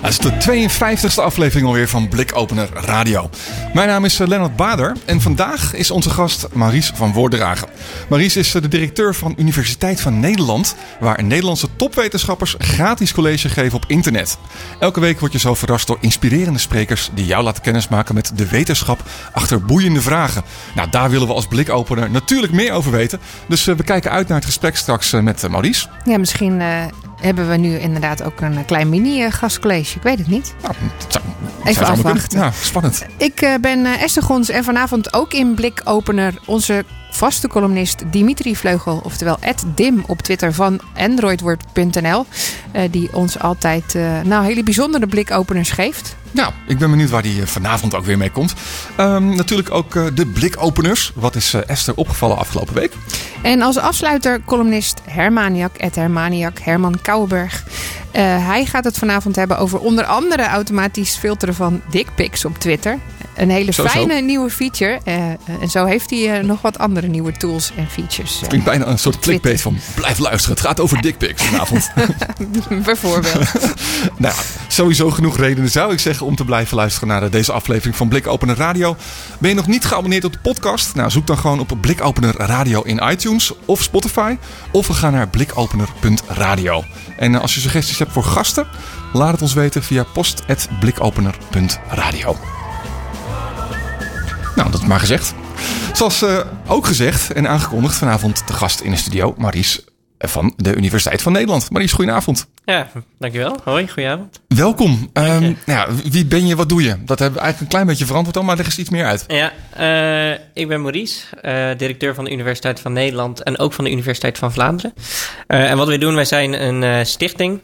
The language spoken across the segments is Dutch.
Het is de 52e aflevering alweer van Blikopener Radio. Mijn naam is eh, Lennart Bader en vandaag is onze gast Maries van Woordragen. Maries is eh, de directeur van Universiteit van Nederland, waar Nederlandse topwetenschappers gratis college geven op internet. Elke week word je zo verrast door inspirerende sprekers die jou laten kennismaken met de wetenschap achter boeiende vragen. Nou, daar willen we als blikopener natuurlijk meer over weten. Dus eh, we kijken uit naar het gesprek straks met Maurice. Ja, misschien hebben we nu inderdaad ook een klein mini-gastcollege. Ik weet het niet. Nou, zou, Even afwachten. Ja, spannend. Ik uh, ben uh, Esther Gons en vanavond ook in blikopener onze vaste columnist Dimitri Vleugel, oftewel Dim op Twitter van androidword.nl, uh, die ons altijd nou, hele bijzondere blikopeners geeft. Nou, ik ben benieuwd waar die vanavond ook weer mee komt. Um, natuurlijk ook uh, de blikopeners. Wat is uh, Esther opgevallen afgelopen week? En als afsluiter columnist Hermaniak, Ed Hermaniak, Herman Kouwenberg. Uh, hij gaat het vanavond hebben over onder andere automatisch filteren van dickpics op Twitter. Een hele zo, fijne zo. nieuwe feature. en zo heeft hij nog wat andere nieuwe tools en features. Het klinkt bijna een soort clickbait van blijf luisteren. Het gaat over dickpics vanavond. Bijvoorbeeld. nou, sowieso genoeg redenen zou ik zeggen om te blijven luisteren naar deze aflevering van Blikopener Radio. Ben je nog niet geabonneerd op de podcast? Nou, zoek dan gewoon op Blikopener Radio in iTunes of Spotify. Of we gaan naar blikopener.radio. En als je suggesties hebt voor gasten, laat het ons weten via post.blikopener.radio. Nou, dat is maar gezegd. Zoals uh, ook gezegd en aangekondigd vanavond de gast in de studio, Maries van de Universiteit van Nederland. Maries, goedenavond. Ja, dankjewel. Hoi, goedenavond. Welkom. Um, nou ja, wie ben je, wat doe je? Dat hebben we eigenlijk een klein beetje verantwoord al, maar leg eens iets meer uit. Ja, uh, ik ben Maurice, uh, directeur van de Universiteit van Nederland en ook van de Universiteit van Vlaanderen. Uh, en wat wij doen, wij zijn een stichting.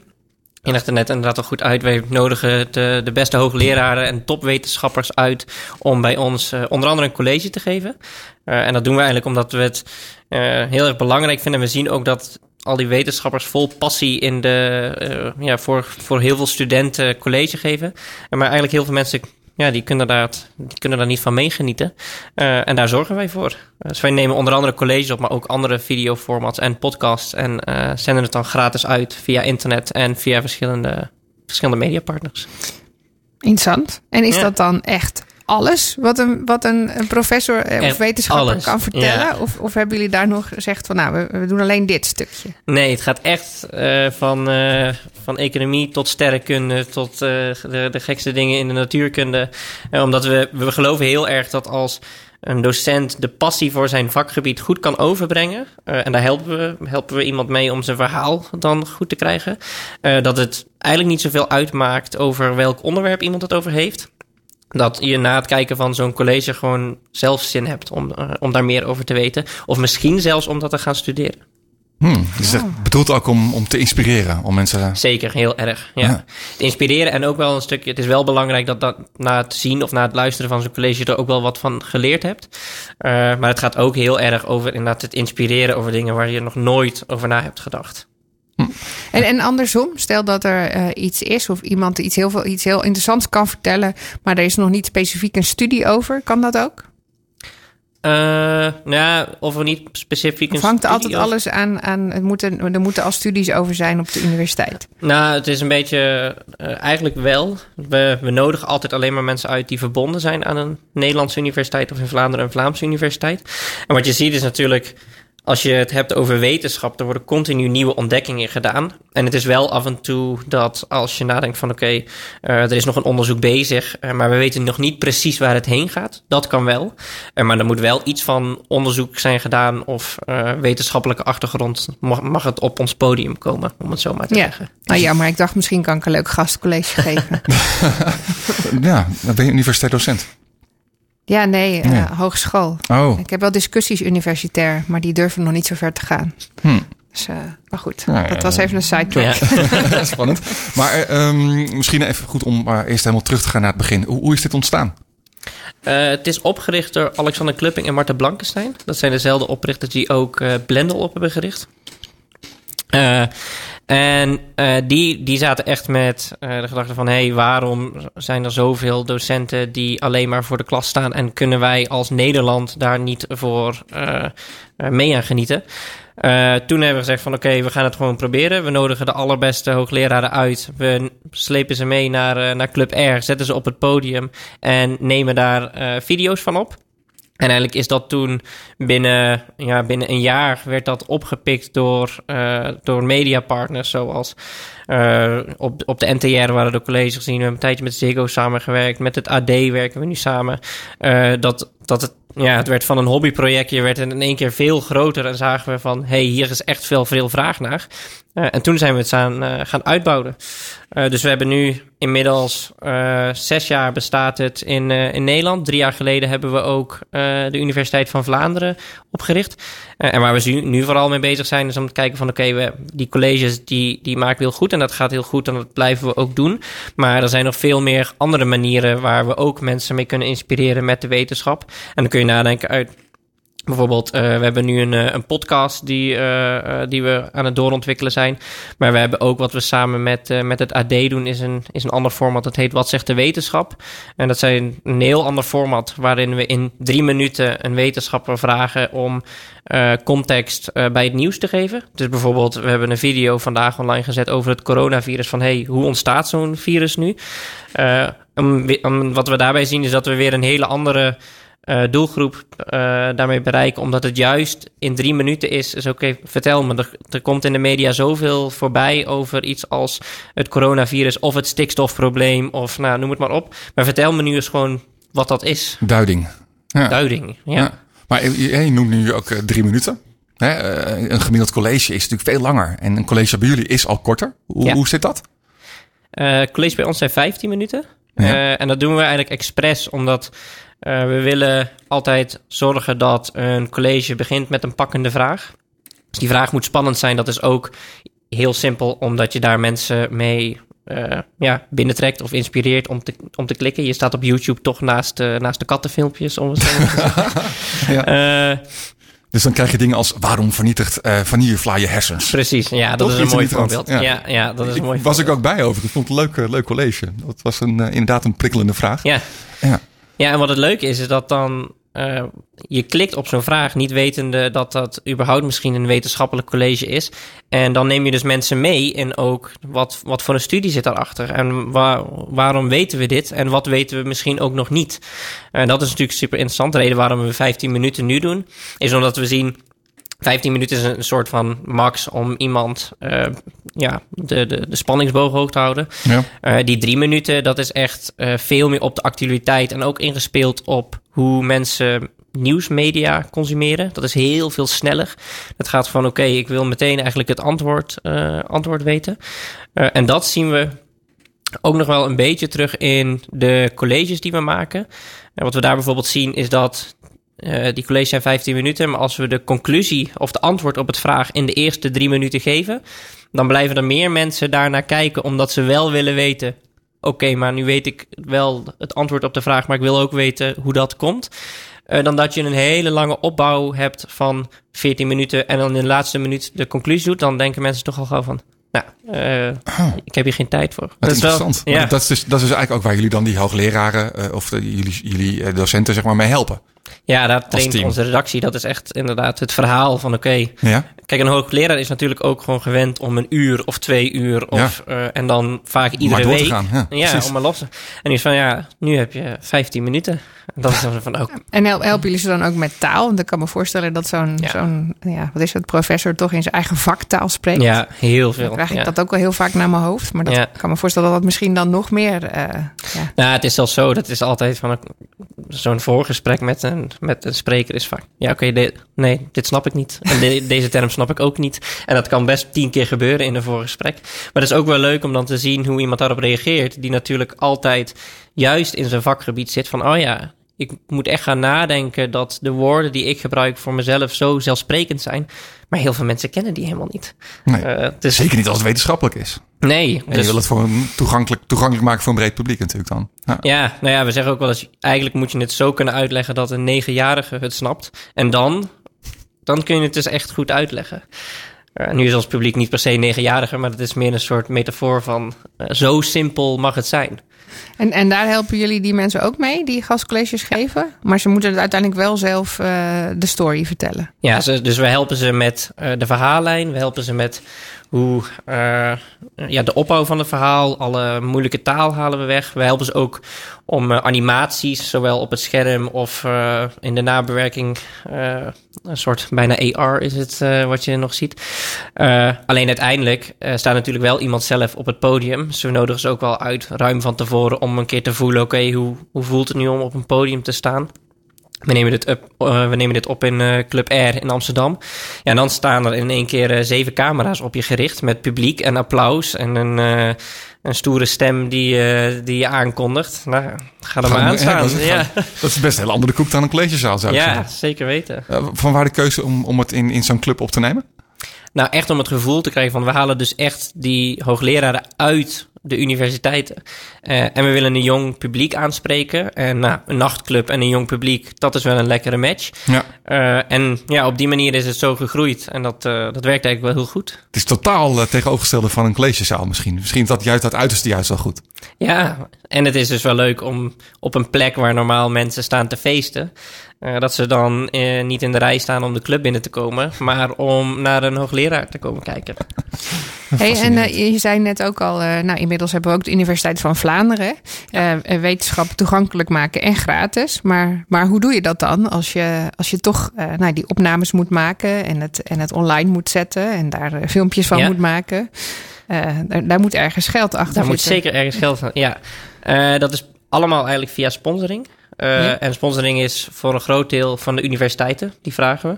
Je legt er net inderdaad al goed uit. Wij nodigen de, de beste hoogleraren en topwetenschappers uit om bij ons uh, onder andere een college te geven. Uh, en dat doen we eigenlijk omdat we het uh, heel erg belangrijk vinden. We zien ook dat al die wetenschappers vol passie in de, ja, voor, voor heel veel studenten college geven. Maar eigenlijk heel veel mensen ja, die kunnen, daar, die kunnen daar niet van meegenieten. Uh, en daar zorgen wij voor. Uh, dus wij nemen onder andere colleges op, maar ook andere videoformats en podcasts. En uh, zenden het dan gratis uit via internet en via verschillende, verschillende mediapartners. Interessant. En is ja. dat dan echt alles wat een, wat een, professor of Echt wetenschapper alles. kan vertellen? Ja. Of, of hebben jullie daar nog gezegd van nou, we, we doen alleen dit stukje? Nee, het gaat echt uh, van, uh, van economie tot sterrenkunde tot uh, de, de gekste dingen in de natuurkunde. omdat we, we geloven heel erg dat als een docent de passie voor zijn vakgebied goed kan overbrengen. Uh, en daar helpen we, helpen we iemand mee om zijn verhaal dan goed te krijgen. Uh, dat het eigenlijk niet zoveel uitmaakt over welk onderwerp iemand het over heeft. Dat je na het kijken van zo'n college gewoon zelf zin hebt om, uh, om daar meer over te weten. Of misschien zelfs om dat te gaan studeren. Hmm, dus dat bedoelt ook om, om te inspireren, om mensen... Zeker, heel erg. Ja. Ja. Te inspireren en ook wel een stukje... Het is wel belangrijk dat, dat na het zien of na het luisteren van zo'n college... je er ook wel wat van geleerd hebt. Uh, maar het gaat ook heel erg over inderdaad het inspireren over dingen... waar je nog nooit over na hebt gedacht. En, en andersom, stel dat er uh, iets is of iemand iets heel, veel, iets heel interessants kan vertellen... maar er is nog niet specifiek een studie over. Kan dat ook? Uh, nou ja, of er niet specifiek een Of hangt altijd alles aan... aan het moeten, er moeten al studies over zijn op de universiteit. Nou, het is een beetje uh, eigenlijk wel. We, we nodigen altijd alleen maar mensen uit die verbonden zijn aan een Nederlandse universiteit of in Vlaanderen een Vlaamse universiteit. En wat je ziet is natuurlijk, als je het hebt over wetenschap, er worden continu nieuwe ontdekkingen gedaan. En het is wel af en toe dat als je nadenkt van oké, okay, uh, er is nog een onderzoek bezig, uh, maar we weten nog niet precies waar het heen gaat. Dat kan wel. Uh, maar er moet wel iets van onderzoek zijn gedaan of uh, wetenschappelijke achtergrond mag, mag het op ons podium komen, om het zo maar te Ja. zeggen. Nou ja, maar ik dacht misschien kan ik een leuk gastcollege geven. Ja, dan ben je universiteitsdocent. Ja, nee, uh, Ja. hogeschool. Oh, Ik heb wel discussies universitair, maar die durven nog niet zo ver te gaan. Hm. Dus, uh, maar goed, Nou, dat was even een sidetrack. Ja. spannend. Maar um, misschien even goed om uh, eerst helemaal terug te gaan naar het begin. Hoe, hoe is dit ontstaan? Eh, het is opgericht door Alexander Klupping en Marta Blankenstein. Dat zijn dezelfde oprichters die ook eh Blendel op hebben gericht. Eh, en eh, die, die zaten echt met eh, de gedachte van... hé, hey, waarom zijn er zoveel docenten die alleen maar voor de klas staan... en kunnen wij als Nederland daar niet voor mee aan genieten? Toen hebben we gezegd van oké, we gaan het gewoon proberen. We nodigen de allerbeste hoogleraren uit. We slepen ze mee naar, naar Club R, zetten ze op het podium... en nemen daar video's van op. En eigenlijk is dat toen binnen, ja, binnen een jaar werd dat opgepikt door, eh, door mediapartners zoals eh, op, op de NTR waren de colleges gezien. We hebben een tijdje met Ziggo samengewerkt. Met het AD werken we nu samen. Eh, dat, dat het, ja, het werd van een hobbyprojectje, werd in één keer veel groter. En zagen we van, hey, hier is echt veel, veel vraag naar. Eh, en toen zijn we het aan, eh, gaan uitbouwen. Eh, dus we hebben nu inmiddels zes jaar bestaat het in, in Nederland. Drie jaar geleden hebben we ook de Universiteit van Vlaanderen opgericht. En waar we nu, vooral mee bezig zijn, is om te kijken van oké, we die colleges die, die maken heel goed. En dat gaat heel goed en dat blijven we ook doen. Maar er zijn nog veel meer andere manieren waar we ook mensen mee kunnen inspireren met de wetenschap. En dan kun je nadenken uit Bijvoorbeeld, uh, we hebben nu een, uh, een podcast die, uh, die we aan het doorontwikkelen zijn. Maar we hebben ook wat we samen met, met het AD doen, is een, is een ander format. Dat heet Wat zegt de wetenschap? En dat zijn een heel ander format waarin we in drie minuten een wetenschapper vragen om context bij het nieuws te geven. Dus bijvoorbeeld, we hebben een video vandaag online gezet over het coronavirus. Van hey, hoe ontstaat zo'n virus nu? Wat we daarbij zien is dat we weer een hele andere uh, doelgroep uh, daarmee bereiken. Omdat het juist in drie minuten is. Is oké, okay, vertel me. Er, er, komt in de media zoveel voorbij over iets als het coronavirus of het stikstofprobleem. Of nou, noem het maar op. Maar vertel me nu eens gewoon wat dat is. Duiding. Ja. Duiding, ja. ja. Maar je, je, noemt nu ook drie minuten. Hè? Een gemiddeld college is natuurlijk veel langer. En een college bij jullie is al korter. Hoe, ja. hoe zit dat? Uh, college bij ons zijn 15 minuten. Ja. en dat doen we eigenlijk expres omdat uh, we willen altijd zorgen dat een college begint met een pakkende vraag. Dus die vraag moet spannend zijn. Dat is ook heel simpel, omdat je daar mensen mee uh, ja, binnentrekt of inspireert om te, om te klikken. Je staat op YouTube toch naast, uh, naast de kattenfilmpjes, om het zo te zeggen. dus dan krijg je dingen als waarom vernietigt uh, vanillevla je hersens? Precies, ja, dat Toch is een mooi voorbeeld. Ja. ja, ja, dat is een mooi Was ik ook bij over. Ik vond het een leuk, leuk college. Dat was een, inderdaad een prikkelende vraag. Ja. ja. Ja, en wat het leuke is, is dat dan uh, je klikt op zo'n vraag, niet wetende dat dat überhaupt misschien een wetenschappelijk college is. En dan neem je dus mensen mee in ook wat, wat voor een studie zit daarachter. En waar, waarom weten we dit en wat weten we misschien ook nog niet. En dat is natuurlijk super interessant. De reden waarom we 15 minuten nu doen, is omdat we zien 15 minuten is een soort van max om iemand uh, ja, de, de, de spanningsboog hoog te houden. Ja. Uh, die drie minuten, dat is echt uh, veel meer op de actualiteit en ook ingespeeld op hoe mensen nieuwsmedia consumeren. Dat is heel veel sneller. Het gaat van oké, okay, ik wil meteen eigenlijk het antwoord, antwoord weten. en dat zien we ook nog wel een beetje terug in de colleges die we maken. En wat we daar bijvoorbeeld zien is dat uh, die college zijn 15 minuten, maar als we de conclusie of de antwoord op het vraag in de eerste drie minuten geven, dan blijven er meer mensen daarnaar kijken omdat ze wel willen weten. Oké, okay, maar nu weet ik wel het antwoord op de vraag, maar ik wil ook weten hoe dat komt. Uh, dan dat je een hele lange opbouw hebt van 14 minuten en dan in de laatste minuut de conclusie doet, dan denken mensen toch al gauw van. Nou, uh, oh. ik heb hier geen tijd voor. Dat, dat is interessant. Wel, ja. dat, is dus, dat is dus eigenlijk ook waar jullie dan die hoogleraren of de, jullie, jullie docenten zeg maar mee helpen. Ja, daar traint onze redactie. Dat is echt inderdaad het verhaal van oké. Okay, ja? Kijk, een hoogleraar is natuurlijk ook gewoon gewend om een uur of twee uur of ja. uh, en dan vaak iedere maar week. Gaan, ja, ja om maar los te. En die is van ja, nu heb je 15 minuten. En dat is dan van ook. En helpen jullie ze dan ook met taal? Want ik kan me voorstellen dat zo'n, ja. zo'n ja, wat is het, professor toch in zijn eigen vaktaal spreekt. Ja, heel veel. Dan krijg ik ja. dat ook wel heel vaak naar mijn hoofd. Maar dat ja. kan me voorstellen dat dat misschien dan nog meer. Uh, ja. Nou, het is zelfs zo. Dat is altijd van zo'n voorgesprek met een, met een spreker is vaak. Ja, oké, okay, nee, dit snap ik niet. En de, deze term snap ik ook niet. En dat kan best tien keer gebeuren in een voorgesprek. Maar het is ook wel leuk om dan te zien hoe iemand daarop reageert. Die natuurlijk altijd juist in zijn vakgebied zit van, oh ja, ik moet echt gaan nadenken dat de woorden die ik gebruik voor mezelf zo zelfsprekend zijn. Maar heel veel mensen kennen die helemaal niet. Nee, uh, dus... Zeker niet als het wetenschappelijk is. Nee. En dus... je wil het voor een toegankelijk toegankelijk maken voor een breed publiek natuurlijk dan. Ja. Ja, nou ja, we zeggen ook wel eens... eigenlijk moet je het zo kunnen uitleggen dat een negenjarige het snapt. En dan, dan kun je het dus echt goed uitleggen. Eh, nu is ons publiek niet per se negenjarige... maar het is meer een soort metafoor van... eh, zo simpel mag het zijn. En, en daar helpen jullie die mensen ook mee, die gastcolleges geven. Maar ze moeten het uiteindelijk wel zelf eh, de story vertellen. Ja, ze, dus we helpen ze met de verhaallijn. We helpen ze met hoe eh, ja, de opbouw van het verhaal. Alle moeilijke taal halen we weg. We helpen ze ook om eh, animaties, zowel op het scherm of eh, in de nabewerking. een soort bijna AR is het wat je nog ziet. Alleen uiteindelijk staat natuurlijk wel iemand zelf op het podium. Dus nodigen ze ook wel uit ruim van tevoren om een keer te voelen: oké, hoe, hoe voelt het nu om op een podium te staan? We nemen dit, up, eh, we nemen dit op in eh, Club Air in Amsterdam. Ja, en dan staan er in één keer eh, zeven camera's op je gericht met publiek en applaus en een, een stoere stem die, die je aankondigt. Nou, ga er maar aan staan. dat, is, Ja, dat is best een hele andere koek dan een collegezaal zou ik ja zeggen. zeker weten. Van waar de keuze om, om het in, in zo'n club op te nemen? Nou, echt om het gevoel te krijgen van we halen dus echt die hoogleraren uit de universiteiten. Eh, en we willen een jong publiek aanspreken. En nou, een nachtclub en een jong publiek, dat is wel een lekkere match. Ja. Eh, en ja, op die manier is het zo gegroeid. En dat, eh, dat werkt eigenlijk wel heel goed. Het is totaal eh, tegenovergestelde van een collegezaal misschien. Misschien is dat juist dat uiterste juist wel goed. Ja, en het is dus wel leuk om op een plek waar normaal mensen staan te feesten. Eh, dat ze dan eh, niet in de rij staan om de club binnen te komen, maar om naar een hoogleraar te komen kijken. Hey, en eh, je zei net ook al, nou inmiddels hebben we ook de Universiteit van Vlaanderen. wetenschap toegankelijk maken en gratis. Maar, maar hoe doe je dat dan als je, als je toch nou, die opnames moet maken en het, en het online moet zetten en daar filmpjes van Ja. moet maken? Daar, daar moet ergens geld achter Daar moet zitten. zeker ergens geld van. Ja, dat is allemaal eigenlijk via sponsoring. Eh, Ja. En sponsoring is voor een groot deel van de universiteiten, die vragen we.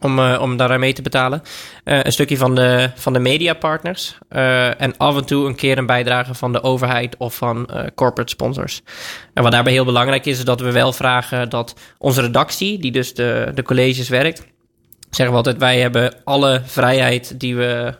Om, eh, om daar aan mee te betalen. Eh, een stukje van de, van de mediapartners. en af en toe een keer een bijdrage van de overheid of van corporate sponsors. En wat daarbij heel belangrijk is, is dat we wel vragen dat onze redactie, die dus de, de colleges werkt, zeggen we altijd, wij hebben alle vrijheid die we,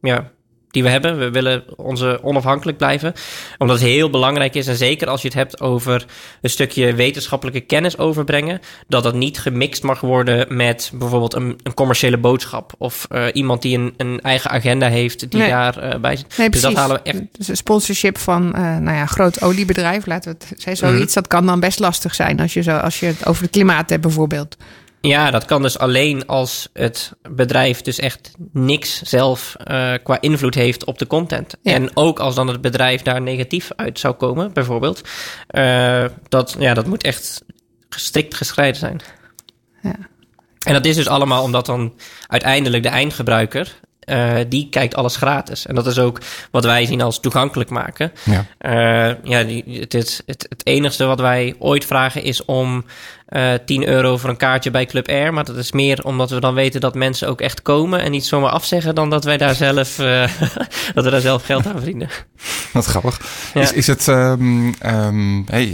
ja, die we hebben. We willen onze onafhankelijk blijven. Omdat het heel belangrijk is, en zeker als je het hebt over een stukje wetenschappelijke kennis overbrengen, dat dat niet gemixt mag worden met bijvoorbeeld een, een commerciële boodschap. Of eh, iemand die een, een eigen agenda heeft die Nee. daar eh, bij zit. Nee, dus precies. dat halen we echt. Dus een sponsorship van eh nou ja, groot oliebedrijf, laten we het zeggen. Zoiets, dat kan dan best lastig zijn als je, zo, als je het over het klimaat hebt bijvoorbeeld. Ja, dat kan dus alleen als het bedrijf dus echt niks zelf eh, qua invloed heeft op de content. Ja. En ook als dan het bedrijf daar negatief uit zou komen, bijvoorbeeld. eh, dat, ja, dat moet echt strikt gescheiden zijn. Ja. En dat is dus allemaal omdat dan uiteindelijk de eindgebruiker... eh, die kijkt alles gratis. En dat is ook wat wij zien als toegankelijk maken. Ja. Eh, ja, die, het, het, het, het enigste wat wij ooit vragen is om eh 10 euro voor een kaartje bij Club Air. Maar dat is meer omdat we dan weten dat mensen ook echt komen en niet zomaar afzeggen dan dat wij daar zelf, dat we daar zelf geld aan verdienen. Wat grappig. Ja. Is, is het, ehm, ehm, hey,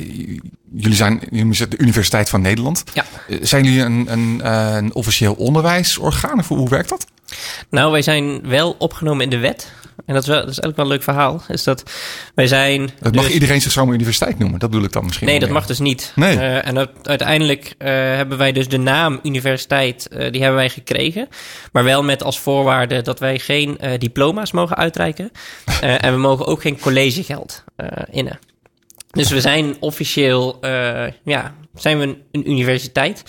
jullie zijn jullie zijn de Universiteit van Nederland. Ja. Zijn jullie een, een, een officieel onderwijsorgaan? Of hoe werkt dat? Nou, wij zijn wel opgenomen in de wet. En dat is, wel, dat is eigenlijk wel een leuk verhaal. Is dat wij zijn. Het mag dus- iedereen zich zomaar universiteit noemen. Dat bedoel ik dan misschien. Nee, dat mag dus niet. Nee. Eh, en dat- uiteindelijk eh, hebben wij dus de naam universiteit, eh, die hebben wij gekregen. Maar wel met als voorwaarde dat wij geen diploma's mogen uitreiken. En we mogen ook geen collegegeld innen. Dus we zijn officieel, eh, ja, zijn we een, een universiteit.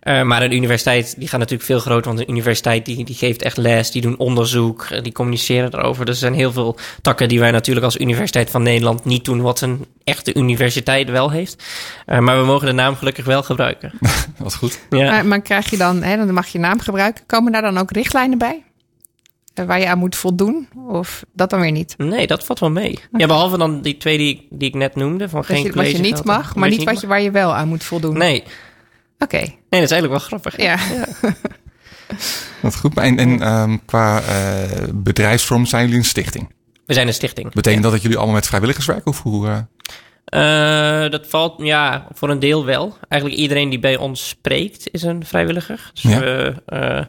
Eh, maar een universiteit, die gaat natuurlijk veel groter. Want een universiteit, die, die geeft echt les, die doen onderzoek, eh, die communiceren erover. Dus er zijn heel veel takken die wij natuurlijk als Universiteit van Nederland niet doen... wat een echte universiteit wel heeft. Eh, maar we mogen de naam gelukkig wel gebruiken. Wat goed. Ja. Maar, maar krijg je dan, hè, dan mag je naam gebruiken. Komen daar dan ook richtlijnen bij? Eh, Waar je aan moet voldoen? Of dat dan weer niet? Nee, dat valt wel mee. Ja, behalve dan die twee die, die ik net noemde. Van Dat geen je, wat je niet mag, maar niet wat je, waar je wel aan moet voldoen. Nee. Oké, nee, dat is eigenlijk wel grappig. ja. Wat goed. En, en ehm, qua eh, bedrijfsvorm zijn jullie een stichting. We zijn een stichting. Betekent dat dat jullie allemaal met vrijwilligers werken? Of hoe, eh, Eh, dat valt ja, voor een deel wel. Eigenlijk iedereen die bij ons spreekt is een vrijwilliger. Dus Ja. we, eh,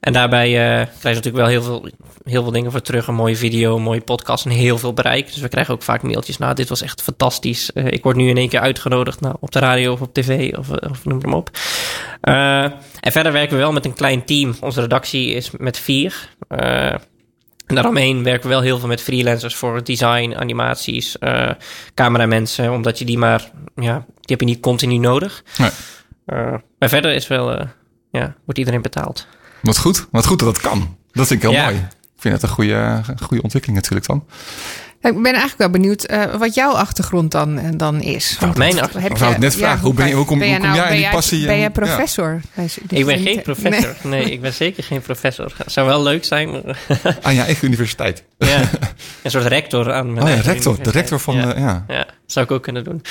en daarbij eh, krijgen ze natuurlijk wel heel veel, heel veel dingen voor terug. Een mooie video, een mooie podcast en heel veel bereik. Dus we krijgen ook vaak mailtjes. Nou, dit was echt fantastisch. Eh, ik word nu in één keer uitgenodigd nou, op de radio of op tv of, of noem maar op. Eh, en verder werken we wel met een klein team. Onze redactie is met vier. En daaromheen werken we wel heel veel met freelancers voor design, animaties, eh cameramensen, omdat je die maar, ja, die heb je niet continu nodig. Nee. Eh, maar verder is wel, eh, ja, wordt iedereen betaald. Wat goed. Wat goed dat dat kan. Dat vind ik heel Ja. mooi. Ik vind het een goede, goede ontwikkeling natuurlijk dan. Ik ben eigenlijk wel benieuwd eh, wat jouw achtergrond dan, eh, dan is. Want Mijn heb achtergrond? Ik wou het net ja, vragen. Hoe ben je- hoe kom- ben hoe kom nou- jij in ben die passie Ben en- jij ja. professor? Ik ben geen professor. Nee. ik ben zeker geen professor. Zou wel leuk zijn. maar- Aan je eigen universiteit. ja, een soort rector aan mijn Oh ja, rector. De rector van Ja. de... Ja. Ja, zou ik ook kunnen doen.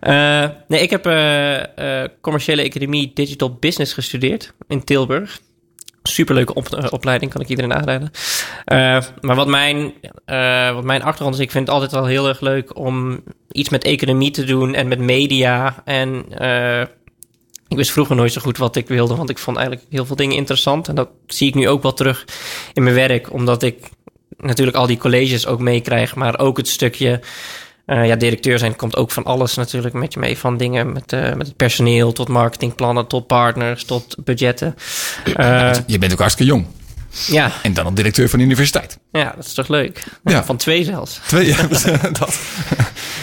Eh, nee, ik heb eh, eh, commerciële economie digital business gestudeerd in Tilburg. Superleuke op, eh, opleiding, kan ik iedereen aanraden. Eh, maar wat mijn, eh, wat mijn achtergrond is, ik vind het altijd wel heel erg leuk om iets met economie te doen en met media. En ik wist vroeger nooit zo goed wat ik wilde, want ik vond eigenlijk heel veel dingen interessant. En dat zie ik nu ook wel terug in mijn werk, omdat ik natuurlijk al die colleges ook meekrijg, maar ook het stukje. Eh, ja, directeur zijn komt ook van alles natuurlijk met je mee. Van dingen met, eh, met het personeel tot marketingplannen, tot partners, tot budgetten. Eh, Je bent ook hartstikke jong. ja, En dan al directeur van de universiteit. ja, dat is toch leuk? Ja. Van twee zelfs. Twee, ja, dat.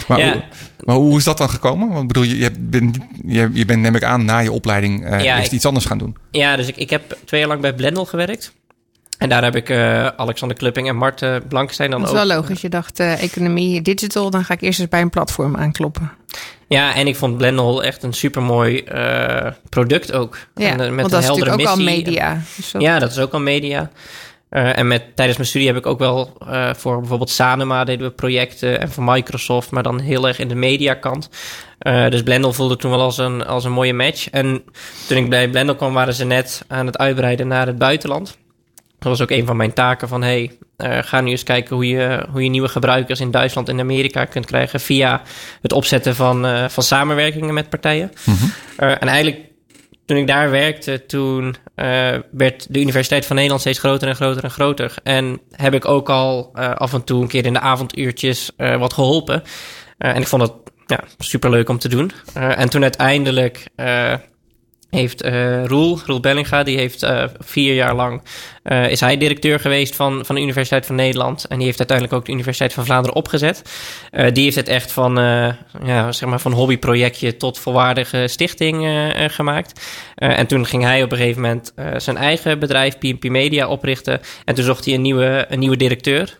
Maar, Ja. hoe, maar hoe is dat dan gekomen? Want bedoel, je, je bent, je, je bent neem ik aan na je opleiding Ja, ik- iets anders gaan doen. Ja, dus ik, ik heb twee jaar lang bij Blendel gewerkt. En daar heb ik eh, Alexander Klupping en Mart eh, Blankenstein dan Dat is ook. wel logisch. Je dacht eh, economie digital, dan ga ik eerst eens bij een platform aankloppen. Ja, en ik vond Blendel echt een supermooi product ook. Ja, en, eh, want dat is heldere natuurlijk ook al missie. media. Dus Ja, dat is ook al media. En met, tijdens mijn studie heb ik ook wel voor bijvoorbeeld Sanema deden we projecten en voor Microsoft, maar dan heel erg in de mediakant. Eh dus Blendel voelde toen wel als een, als een mooie match. En toen ik bij Blendel kwam, waren ze net aan het uitbreiden naar het buitenland. Dat was ook een van mijn taken van, hey, eh, ga nu eens kijken hoe je, hoe je nieuwe gebruikers in Duitsland en Amerika kunt krijgen via het opzetten van, eh, van samenwerkingen met partijen. Eh, en eigenlijk toen ik daar werkte, toen werd de Universiteit van Nederland steeds groter en groter en groter. En heb ik ook al af en toe een keer in de avonduurtjes wat geholpen. Eh, en ik vond het ja, superleuk om te doen. En toen uiteindelijk heeft eh Roel, Roel Bellinga, die heeft eh, vier jaar lang, eh, is hij directeur geweest van, van de Universiteit van Nederland. En die heeft uiteindelijk ook de Universiteit van Vlaanderen opgezet. Die heeft het echt van, ja, zeg maar van hobbyprojectje tot volwaardige stichting gemaakt. En toen ging hij op een gegeven moment zijn eigen bedrijf, PNP Media, oprichten. En toen zocht hij een nieuwe, een nieuwe directeur.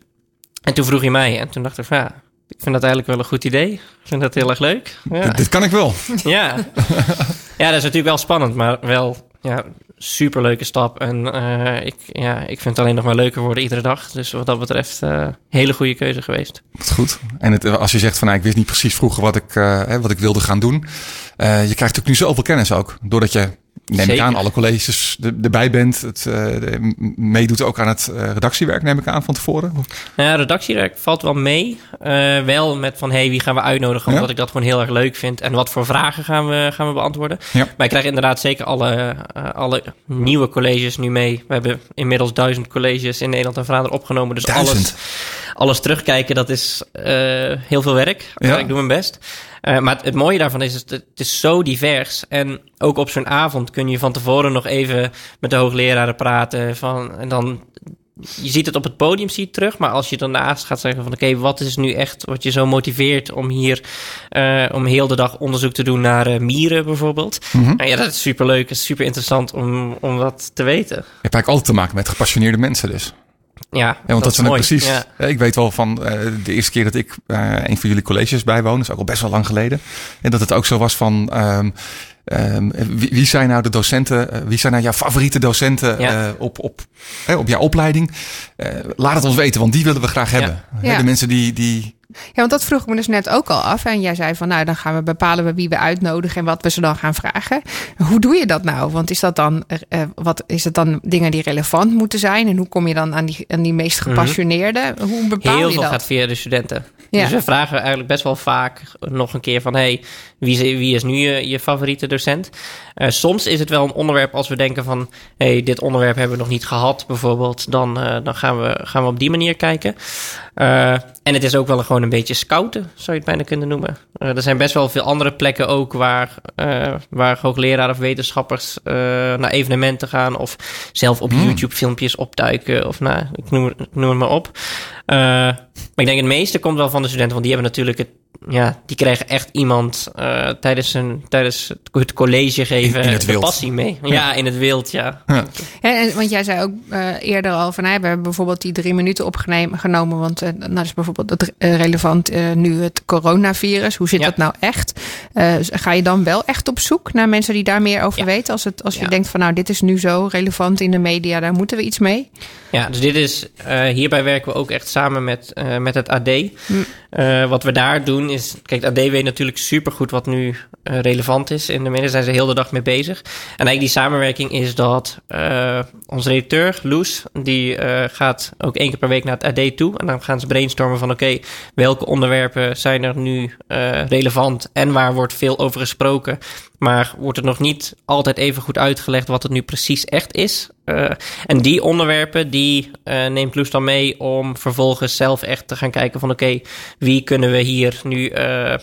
En toen vroeg hij mij. En toen dacht ik van, ja, ik vind dat eigenlijk wel een goed idee. Ik vind dat heel erg leuk. Ja. Dit, dit kan ik wel. Ja. ja, dat is natuurlijk wel spannend, maar wel ja, superleuke stap. En eh, ik, ja, ik vind het alleen nog maar leuker worden iedere dag. Dus wat dat betreft, eh hele goede keuze geweest. Is goed. En het, als je zegt van nou, ik wist niet precies vroeger wat ik, eh, hè, wat ik wilde gaan doen. Je krijgt natuurlijk nu zoveel kennis ook. Doordat je, neem ik aan, alle colleges er- erbij bent. Het eh, meedoet ook aan het eh, redactiewerk, neem ik aan, van tevoren. Ja, redactiewerk valt wel mee. Eh, wel met van, hey, wie gaan we uitnodigen? Ja. Omdat ik dat gewoon heel erg leuk vind. En wat voor vragen gaan we, gaan we beantwoorden? Ja. Maar ik krijg inderdaad zeker alle, alle nieuwe colleges nu mee. We hebben inmiddels duizend colleges in Nederland en Vlaanderen opgenomen. Dus Duizend? alles, alles terugkijken, dat is heel veel werk. Ja. Ik doe mijn best. Eh, maar het, het mooie daarvan is, het, het is zo divers. En ook op zo'n avond kun je van tevoren nog even met de hoogleraren praten. Van, en dan je ziet het op het podium zie je terug, maar als je daarnaast gaat zeggen van oké, wat is nu echt wat je zo motiveert om hier eh, om heel de dag onderzoek te doen naar eh, mieren bijvoorbeeld. Mhm. Nou ja, dat is super leuk, is super interessant om, om dat te weten. Je hebt eigenlijk altijd te maken met gepassioneerde mensen dus. Ja, Ja, want dat, zijn precies. Ja. Ik weet wel van eh, de eerste keer dat ik eh, een van jullie colleges bijwoonde, dat is ook al best wel lang geleden. En dat het ook zo was van. ehm, ehm, wie, wie zijn nou de docenten? eh, wie zijn nou jouw favoriete docenten Ja. op, op, op jouw opleiding? Eh, laat het ons weten, want die willen we graag hebben. Hè, Ja. De mensen die, die Ja, want dat vroeg ik me dus net ook al af. En jij zei van, nou, dan gaan we bepalen we wie we uitnodigen en wat we ze dan gaan vragen. Hoe doe je dat nou? Want is dat dan, uh, wat is het dan dingen die relevant moeten zijn? En hoe kom je dan aan die, aan die meest gepassioneerde? Hoe bepaal Heel je veel dat? gaat via de studenten. Ja. Dus we vragen eigenlijk best wel vaak nog een keer van... hey, wie, is, wie is nu je, je favoriete docent? Eh, soms is het wel een onderwerp als we denken van... hey, dit onderwerp hebben we nog niet gehad bijvoorbeeld... dan, eh, dan gaan, we, gaan we op die manier kijken. Eh, en het is ook wel gewoon een beetje scouten, zou je het bijna kunnen noemen. Eh, er zijn best wel veel andere plekken ook... waar, eh, waar hoogleraar of wetenschappers eh, naar evenementen gaan... of zelf op YouTube filmpjes opduiken... of nou, ik noem, ik noem het maar op... Uh, maar ik denk het meeste komt wel van de studenten, want die hebben natuurlijk het, ja, die krijgen echt iemand uh, tijdens, een, tijdens het college geven In- in het de wild. passie mee. Ja, in het wild, ja. Ja. Ja, en, want jij zei ook eh, eerder al van, nou, we hebben bijvoorbeeld die drie minuten opgenomen. Want eh nou, dat is bijvoorbeeld het, eh, relevant eh, nu het coronavirus. Hoe zit Ja. dat nou echt? Eh, ga je dan wel echt op zoek naar mensen die daar meer over Ja. weten? Als, het, als je Ja. denkt van, nou, dit is nu zo relevant in de media, daar moeten we iets mee. Ja, dus dit is, uh, hierbij werken we ook echt samen met, met het AD. Hm. Wat we daar doen is, kijk, het AD weet natuurlijk supergoed wat nu relevant is. In de media zijn ze heel de dag mee bezig. En eigenlijk die samenwerking is dat onze redacteur, Loes, die gaat ook één keer per week naar het AD toe. En dan gaan brainstormen van, oké, welke onderwerpen zijn er nu uh, relevant en waar wordt veel over gesproken. Maar wordt het nog niet altijd even goed uitgelegd wat het nu precies echt is. Uh, en die onderwerpen, die uh, neemt Loes dan mee om vervolgens zelf echt te gaan kijken van oké, okay, wie kunnen we hier nu uh,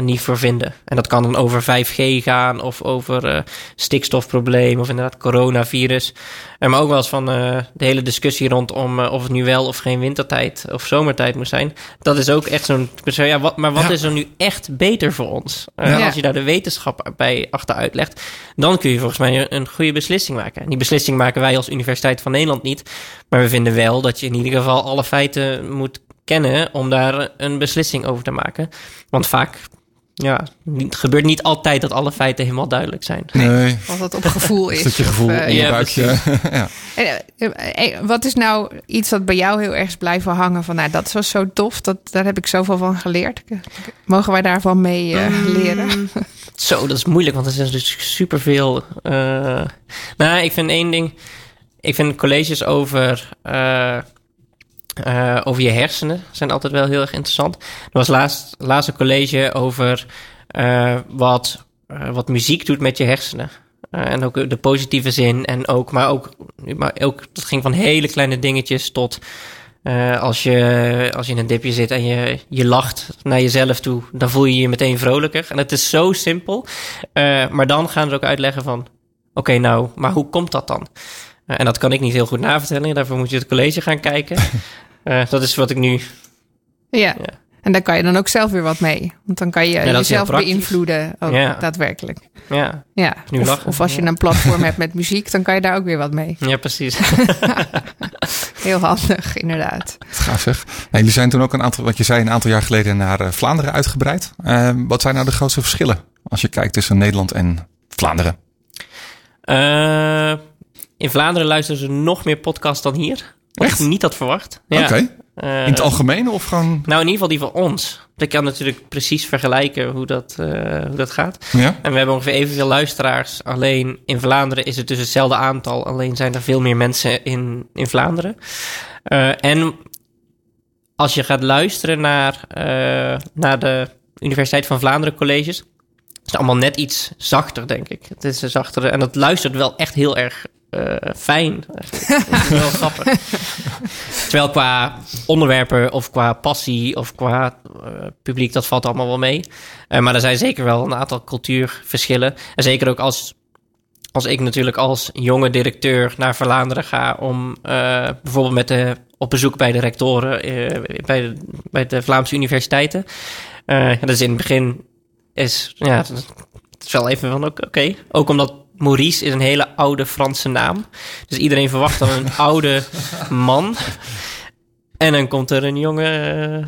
niet voor vinden. En dat kan dan over 5G gaan of over stikstofprobleem of inderdaad coronavirus. maar ook wel eens van de hele discussie rondom of het nu wel of geen wintertijd of zomertijd moet zijn. Dat is ook echt zo'n, ja, wat, maar wat ja. is er nu echt beter voor ons? Ja. Als je daar de wetenschap bij achteruit legt, dan kun je volgens mij een, een goede beslissing maken. En die beslissing maken wij als Universiteit van Nederland niet. Maar we vinden wel dat je in ieder geval alle feiten moet kennen om daar een beslissing over te maken. Want vaak, ja, het gebeurt niet altijd dat alle feiten helemaal duidelijk zijn. Nee. Als dat op gevoel is. Dat je gevoel of, in je ja, buikje. ja. En, eh, eh, wat is nou iets dat bij jou heel erg is blijven hangen? Van, nou, dat was zo tof, dat, daar heb ik zoveel van geleerd. Mogen wij daarvan mee uh, leren? Zo, dat is moeilijk, want er is dus superveel. Uh, nou, ik vind één ding. Ik vind colleges over, uh, over je hersenen zijn altijd wel heel erg interessant. Er was laatst, laatst een college over wat, wat muziek doet met je hersenen. en ook de positieve zin. En ook, maar ook, maar ook, dat ging van hele kleine dingetjes tot. Als, je, als je in een dipje zit en je, je lacht naar jezelf toe, dan voel je je meteen vrolijker. En het is zo simpel. Maar dan gaan ze ook uitleggen van, oké nou, maar hoe komt dat dan? En dat kan ik niet heel goed navertellen. Daarvoor moet je het college gaan kijken. dat is wat ik nu... Ja. ja. En daar kan je dan ook zelf weer wat mee. Want dan kan je ja, jezelf beïnvloeden, ook ja. daadwerkelijk. Ja. ja. Nu Of, lachen. of als je een platform hebt met muziek, dan kan je daar ook weer wat mee. Ja, precies. Heel handig, inderdaad. Gaaf zeg. Nou, jullie zijn toen ook een aantal, wat je zei, een aantal jaar geleden naar uh, Vlaanderen uitgebreid. Uh, wat zijn nou de grootste verschillen als je kijkt tussen Nederland en Vlaanderen? Uh, in Vlaanderen luisteren ze nog meer podcasts dan hier. Echt? ik niet had verwacht. Oké. Ja. Okay. in het algemeen of gewoon... Nou, in ieder geval die van ons. Ik kan natuurlijk precies vergelijken hoe dat, uh, hoe dat gaat. Ja? En we hebben ongeveer evenveel luisteraars. Alleen in Vlaanderen is het dus hetzelfde aantal. Alleen zijn er veel meer mensen in, in Vlaanderen. Uh, en als je gaat luisteren naar, uh, naar de Universiteit van Vlaanderen colleges... is het allemaal net iets zachter, denk ik. Het is zachter en dat luistert wel echt heel erg uh, fijn. Wel grappig. Terwijl qua onderwerpen of qua passie of qua uh, publiek, dat valt allemaal wel mee. Uh, maar er zijn zeker wel een aantal cultuurverschillen. En zeker ook als, als ik natuurlijk als jonge directeur naar Vlaanderen ga om bijvoorbeeld met de, op bezoek bij de rectoren bij, de, bij de Vlaamse universiteiten. dat is in het begin is, ja, het is wel even van oké. Ook omdat Maurice is een hele oude Franse naam. Dus iedereen verwacht dan een oude man. En dan komt er een jonge,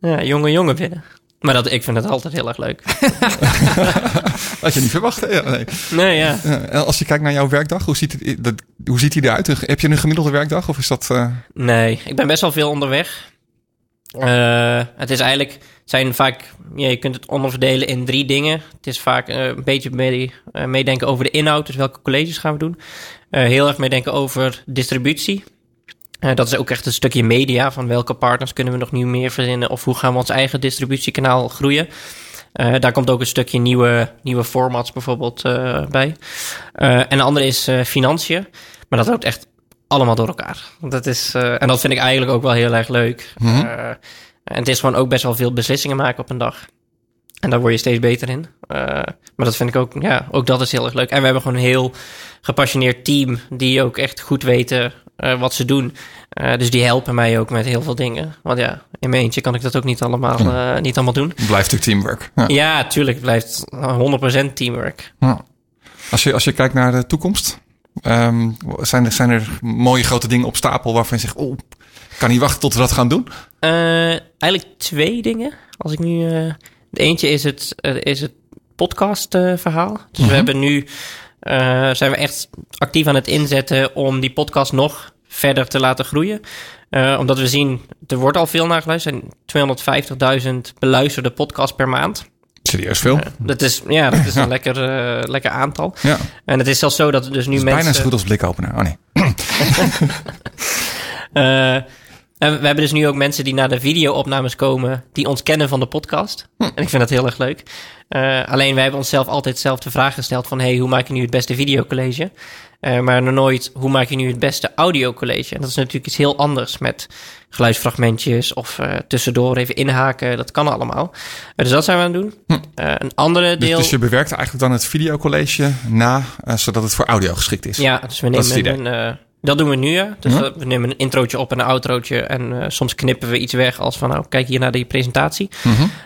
uh, ja, jonge jongen binnen. Maar dat, ik vind het altijd heel erg leuk. Had je niet verwacht, ja, nee. Nee, ja. Als je kijkt naar jouw werkdag, hoe ziet, het, dat, hoe ziet die eruit? Heb je een gemiddelde werkdag of is dat... Uh... Nee, ik ben best wel veel onderweg. Eh, het is eigenlijk, zijn vaak, ja, je kunt het onderverdelen in drie dingen. Het is vaak eh, een beetje eh, meedenken over de inhoud, dus welke colleges gaan we doen. Heel erg meedenken over distributie. Dat is ook echt een stukje media, van welke partners kunnen we nog nieuw meer verzinnen of hoe gaan we ons eigen distributiekanaal groeien. Daar komt ook een stukje nieuwe, nieuwe formats bijvoorbeeld bij. En de andere is financiën. Maar dat loopt echt allemaal door elkaar. Dat is, eh, en dat vind ik eigenlijk ook wel heel erg leuk. Mhm. Eh, en het is gewoon ook best wel veel beslissingen maken op een dag. En daar word je steeds beter in. Eh, maar dat vind ik ook, ja, ook dat is heel erg leuk. En we hebben gewoon een heel gepassioneerd team die ook echt goed weten wat ze doen. Dus die helpen mij ook met heel veel dingen. Want ja, in mijn eentje kan ik dat ook niet allemaal, niet allemaal doen. Blijft natuurlijk teamwork. Ja. Ja, tuurlijk, het blijft 100% teamwork. Ja. Als, je, als je kijkt naar de toekomst, ehm, zijn, er, zijn er mooie grote dingen op stapel waarvan je zegt, oh, ik kan niet wachten tot we dat gaan doen? Eh, eigenlijk twee dingen. Als ik nu. eh de eentje is het, eh, is het podcast eh, verhaal. Dus we hebben nu. zijn we echt actief aan het inzetten om die podcast nog verder te laten groeien. Omdat we zien, er wordt al veel naar geluisterd. Er zijn 250.000 beluisterde podcasts per maand. Serieus veel? Dat is, ja, dat is een lekker, eh, lekker aantal. ja. En het is zelfs zo dat dus nu is mensen... bijna zo goed als blikopener. Oh nee. Eh, en we hebben dus nu ook mensen die naar de video-opnames komen, die ons kennen van de podcast. En ik vind dat heel erg leuk. Eh, alleen wij hebben onszelf altijd zelf de vraag gesteld van... hey, hoe maak je nu het beste videocollege? Eh maar nog nooit, hoe maak je nu het beste audiocollege? En dat is natuurlijk iets heel anders met geluidsfragmentjes... of eh, tussendoor even inhaken, dat kan allemaal. Eh, dus dat zijn we aan het doen. Eh, een andere Dus, deel... dus je bewerkt eigenlijk dan het videocollege na, zodat het voor audio geschikt is. Ja, dus we Dat nemen idee. een... dat doen we nu, ja. Dus Mhm. we- nemen een introotje op en een outrootje. En soms knippen we iets weg als van... nou, kijk hier naar die presentatie.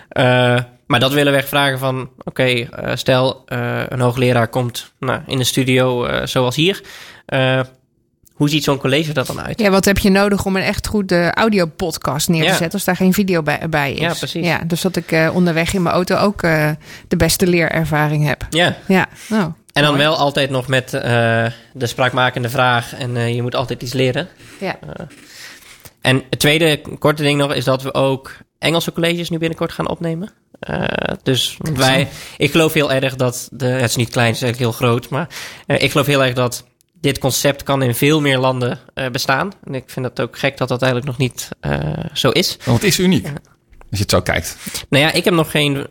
Eh, maar dat willen we echt vragen van... oké, eh, stel eh, een hoogleraar komt nou, in de studio eh, zoals hier. Hoe ziet zo'n college dat dan uit? Ja, wat heb je nodig om een echt goede audiopodcast neer te Ja. zetten als daar geen video bij, bij is? Ja, precies. Ja, dus dat ik onderweg in mijn auto ook de beste leerervaring heb. Ja, Ja, nou. en dan wel altijd nog met de spraakmakende vraag... en je moet altijd iets leren. Ja. En het tweede korte ding nog is dat we ook Engelse colleges nu binnenkort gaan opnemen. Eh, dus wij, ik geloof heel erg dat de, het is niet klein, het is eigenlijk heel groot, maar eh, ik geloof heel erg dat dit concept kan in veel meer landen eh, bestaan. En ik vind het ook gek dat dat eigenlijk nog niet zo is. Want het is uniek. Als je het zo kijkt. Nou ja, ik heb nog geen,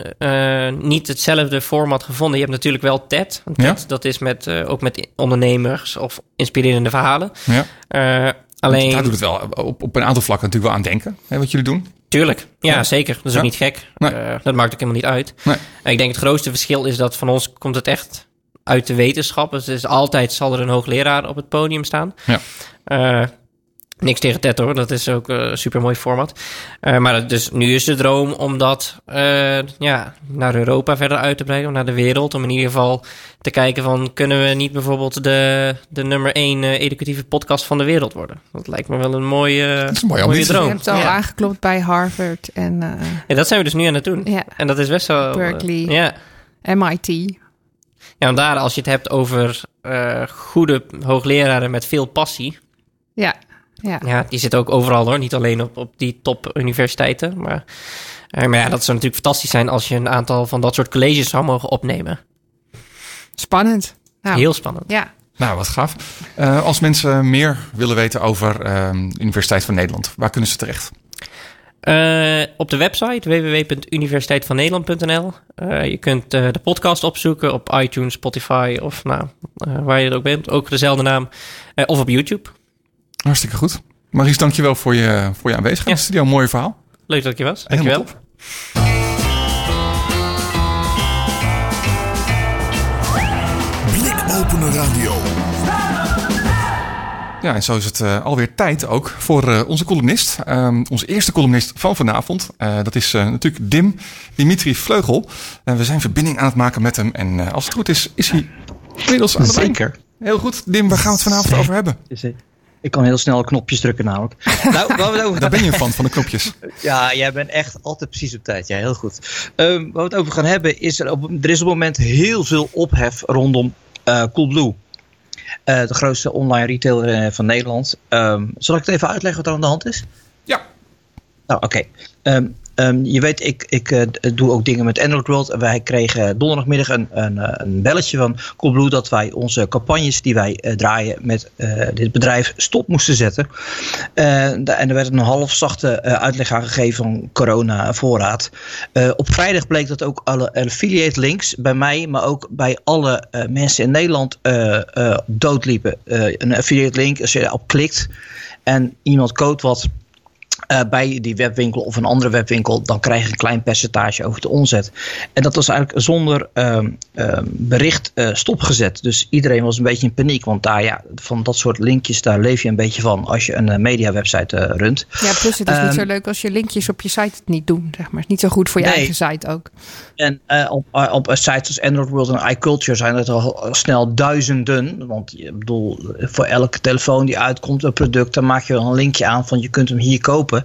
niet hetzelfde format gevonden. Je hebt natuurlijk wel TED. Ja. dat is met, ook met ondernemers of inspirerende verhalen. Ja. Alleen, Daar doet het wel op, op een aantal vlakken natuurlijk wel aan denken. Hè, wat jullie doen. Tuurlijk, ja, Ja. zeker. Dat is Ja. ook niet gek. Nee. Eh, dat maakt ook helemaal niet uit. Nee. En ik denk het grootste verschil is dat van ons komt het echt uit de wetenschap. Dus het is altijd zal er een hoogleraar op het podium staan. Ja. Eh, niks tegen TED hoor, dat is ook eh, een super mooi format. Eh, maar dus nu is de droom om dat eh, ja, naar Europa verder uit te breiden, naar de wereld. Om in ieder geval te kijken van kunnen we niet bijvoorbeeld de, de nummer één eh, educatieve podcast van de wereld worden. Dat lijkt me wel een mooie, Dat is een mooie mooie ambitie. Je droom. hebt al Ja. aangeklopt bij Harvard en eh, Ja, dat zijn we dus nu aan het doen. ja, En dat is best wel... eh, Berkeley. ja. MIT. ja, en daar als je het hebt over eh, goede hoogleraren met veel passie. Ja, ja. Ja, die zitten ook overal hoor. Niet alleen op, op die top universiteiten. Maar, eh, maar ja, dat zou natuurlijk fantastisch zijn als je een aantal van dat soort colleges zou mogen opnemen. Spannend. Nou, Heel spannend. Ja, Nou, wat gaaf. Eh, als mensen meer willen weten over ehm, de Universiteit van Nederland, waar kunnen ze terecht? Eh, op de website www.universiteitvannederland.nl Eh Je kunt eh, de podcast opzoeken op iTunes, Spotify of nou, eh, waar je er ook bent. Ook dezelfde naam. Eh, of op YouTube. Hartstikke goed. Maries, dankjewel voor je, voor je aanwezigheid in Ja. de studio. Mooi verhaal. Leuk dat ik je was. Dankjewel. Blikopener Radio. Ja, en zo is het eh, alweer tijd ook voor eh, onze columnist. Ehm, onze eerste columnist van vanavond. Eh, dat is eh, natuurlijk Dim Dimitri Vleugel. En we zijn verbinding aan het maken met hem. En eh, als het goed is, is hij inmiddels aan de. Zeker. Heel goed. Dim, waar gaan we het vanavond over hebben? Eh, Ik kan heel snel knopjes drukken namelijk. nou, waar we het over Daar gaan... ben je een fan van de knopjes. Ja, jij bent echt altijd precies op tijd. Ja, heel goed. Ehm, waar we het over gaan hebben is... Er, op, er is op het moment heel veel ophef rondom eh Coolblue. Eh, de grootste online retailer eh, van Nederland. Ehm, zal ik het even uitleggen wat er aan de hand is? Ja. Nou, oké. Ehm, ehm, je weet, ik, ik eh, doe ook dingen met Android World. En wij kregen donderdagmiddag een, een, een belletje van Coolblue dat wij onze campagnes die wij eh, draaien met eh, dit bedrijf stop moesten zetten. En er werd een half zachte eh, uitleg aan gegeven van corona voorraad. Op vrijdag bleek dat ook alle affiliate links bij mij, maar ook bij alle mensen in Nederland doodliepen. Een affiliate link, als je erop klikt en iemand code wat eh, bij die webwinkel of een andere webwinkel, dan krijg je een klein percentage over de omzet. En dat was eigenlijk zonder ehm, ehm, bericht eh, stopgezet. Dus iedereen was een beetje in paniek. Want daar, ja, van dat soort linkjes, daar leef je een beetje van als je een eh, mediawebsite runt. Ja, plus het is niet Ehm, zo leuk als je linkjes op je site het niet doen. Zeg maar. Het is niet zo goed voor je Nee. eigen site ook. En op, op sites als Android World en iCulture zijn het al snel duizenden. Want je bedoel, voor elke telefoon die uitkomt, een product, dan maak je wel een linkje aan van je kunt hem hier kopen.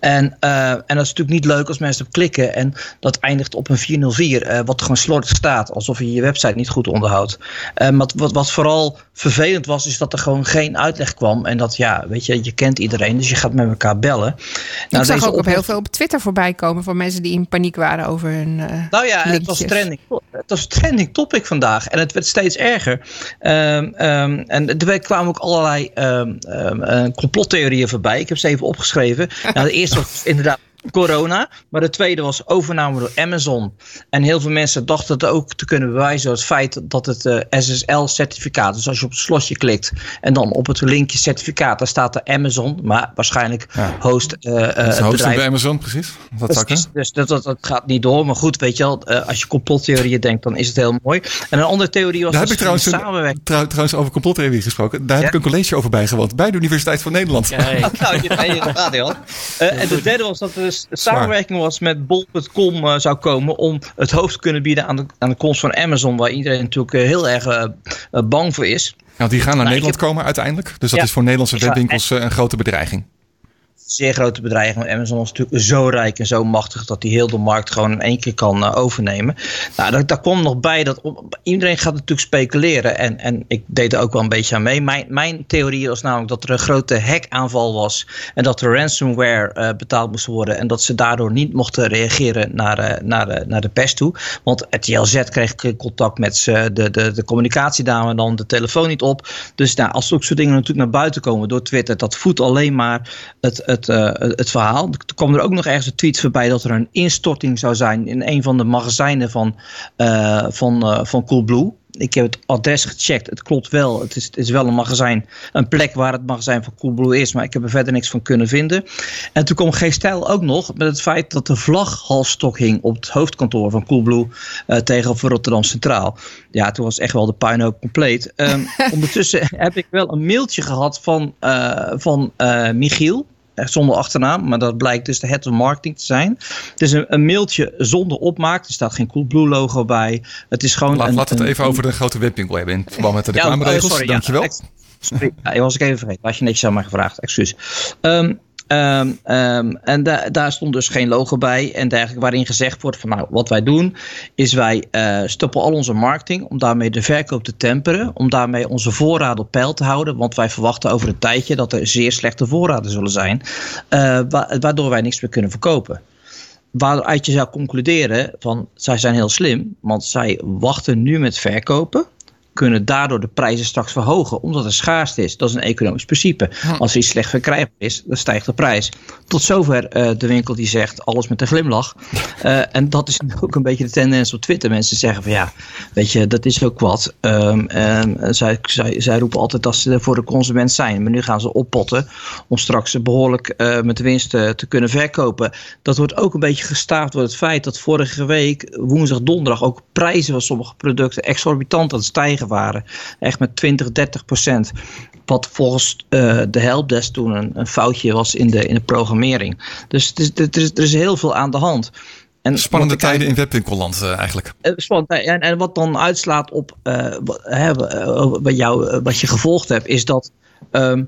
En, eh, en dat is natuurlijk niet leuk als mensen op klikken en dat eindigt op een 404, eh, wat gewoon slordig staat, alsof je je website niet goed onderhoudt. Eh, maar wat, wat vooral vervelend was, is dat er gewoon geen uitleg kwam. En dat, ja, weet je, je kent iedereen, dus je gaat met elkaar bellen. ik Nou, zag deze ook op heel veel op Twitter voorbij komen van mensen die in paniek waren over hun. Nou ja, het was, trending, het was trending topic vandaag. En het werd steeds erger. Ehm, ehm, en er kwamen ook allerlei ehm, ehm, eh, complottheorieën voorbij. Ik heb ze even opgeschreven. Nou, de eerste was inderdaad corona. Maar de tweede was overname door Amazon. En heel veel mensen dachten het ook te kunnen bewijzen door het feit dat het eh, SSL-certificaat. Dus als je op het slotje klikt en dan op het linkje certificaat, daar staat er Amazon. Maar waarschijnlijk Ja. host eh, eh, Dat is het bedrijf bij Amazon, precies. Dat dus dat, dat, dat gaat niet door. Maar goed, weet je wel, eh, als je complottheorieën denkt, dan is het heel mooi. En een andere theorie was Daar heb dat ik trouwens, een, trouw- trouwens over complottheorie gesproken. Daar heb Ja? ik een college over bijgewoond. Bij de Universiteit van Nederland. Kijk. Nou, je gaat heel. Eh, en de derde was dat er dus samenwerking was met bol.com eh, zou komen om het hoofd te kunnen bieden aan de, aan de komst van Amazon, waar iedereen natuurlijk eh, heel erg eh, bang voor is. Nou, die gaan naar Nou, Nederland heb- komen uiteindelijk. Dus dat Ja. is voor Nederlandse webwinkels een grote bedreiging. Zeer grote bedrijven. Want Amazon is natuurlijk zo rijk en zo machtig dat hij heel de markt gewoon in één keer kan eh, overnemen. Nou, daar, kwam nog bij dat iedereen gaat natuurlijk speculeren. En, en ik deed er ook wel een beetje aan mee. Mijn, mijn theorie was namelijk dat er een grote hackaanval was. En dat er ransomware eh, betaald moest worden. En dat ze daardoor niet mochten reageren naar, eh, naar, naar de pers toe. Want het JLZ kreeg contact met ze, de, de, de communicatiedame dan de telefoon niet op. Dus nou, als zulke soort dingen natuurlijk naar buiten komen door Twitter, dat voedt alleen maar het, het, eh, het verhaal. Er kwam er ook nog ergens een tweet voorbij dat er een instorting zou zijn in een van de magazijnen van, eh, van, eh, van Coolblue. Ik heb het adres gecheckt. Het klopt wel. Het is, het is wel een magazijn. Een plek waar het magazijn van Coolblue is. Maar ik heb er verder niks van kunnen vinden. En toen kwam geen stijl ook nog met het feit dat de vlaghalsstok hing op het hoofdkantoor van Coolblue eh, tegenover Rotterdam Centraal. Ja, toen was echt wel de puinhoop compleet. Ehm, ondertussen heb ik wel een mailtje gehad van, van Michiel. Echt zonder achternaam, maar dat blijkt dus de head of marketing te zijn. Het is een, een mailtje zonder opmaak. Er staat geen Coolblue logo bij. Het is gewoon Laat, een, laten we het een- even over de grote webwinkel hebben in verband met de ja, reclameregels. oh, sorry, ja, Dankjewel. Sorry, ja, die was ik even vergeten. Had je netjes aan mij gevraagd, excuus. Ehm, ehm, ehm, en da- daar stond dus geen logo bij. En dergelijke, waarin gezegd wordt van nou, wat wij doen is wij eh stoppen al onze marketing om daarmee de verkoop te temperen, om daarmee onze voorraden op peil te houden, want wij verwachten over een tijdje dat er zeer slechte voorraden zullen zijn, eh, wa- waardoor wij niks meer kunnen verkopen. Waaruit je zou concluderen van zij zijn heel slim, want zij wachten nu met verkopen, kunnen daardoor de prijzen straks verhogen, omdat er schaarste is. Dat is een economisch principe. Als er iets slecht verkrijgbaar is, dan stijgt de prijs. Tot zover eh, de winkel die zegt alles met een glimlach. Eh, en dat is ook een beetje de tendens op Twitter. Mensen zeggen van ja, weet je, dat is ook wat. Ehm, ehm, zij, zij, zij roepen altijd dat ze er voor de consument zijn. Maar nu gaan ze oppotten om straks behoorlijk eh, met de winst eh, te kunnen verkopen. Dat wordt ook een beetje gestaafd door het feit dat vorige week, woensdag, donderdag, ook prijzen van sommige producten exorbitant aan het stijgen waren. Echt met 20, 30 procent. Wat volgens eh, de helpdesk toen een, een foutje was in de, in de programmering. Dus het is, er, is, er is heel veel aan de hand. En Spannende tijden in webwinkelland eh, eigenlijk. eh, spannend. En, en wat dan uitslaat op wat, hè, wat, jou, wat je gevolgd hebt, is dat ehm,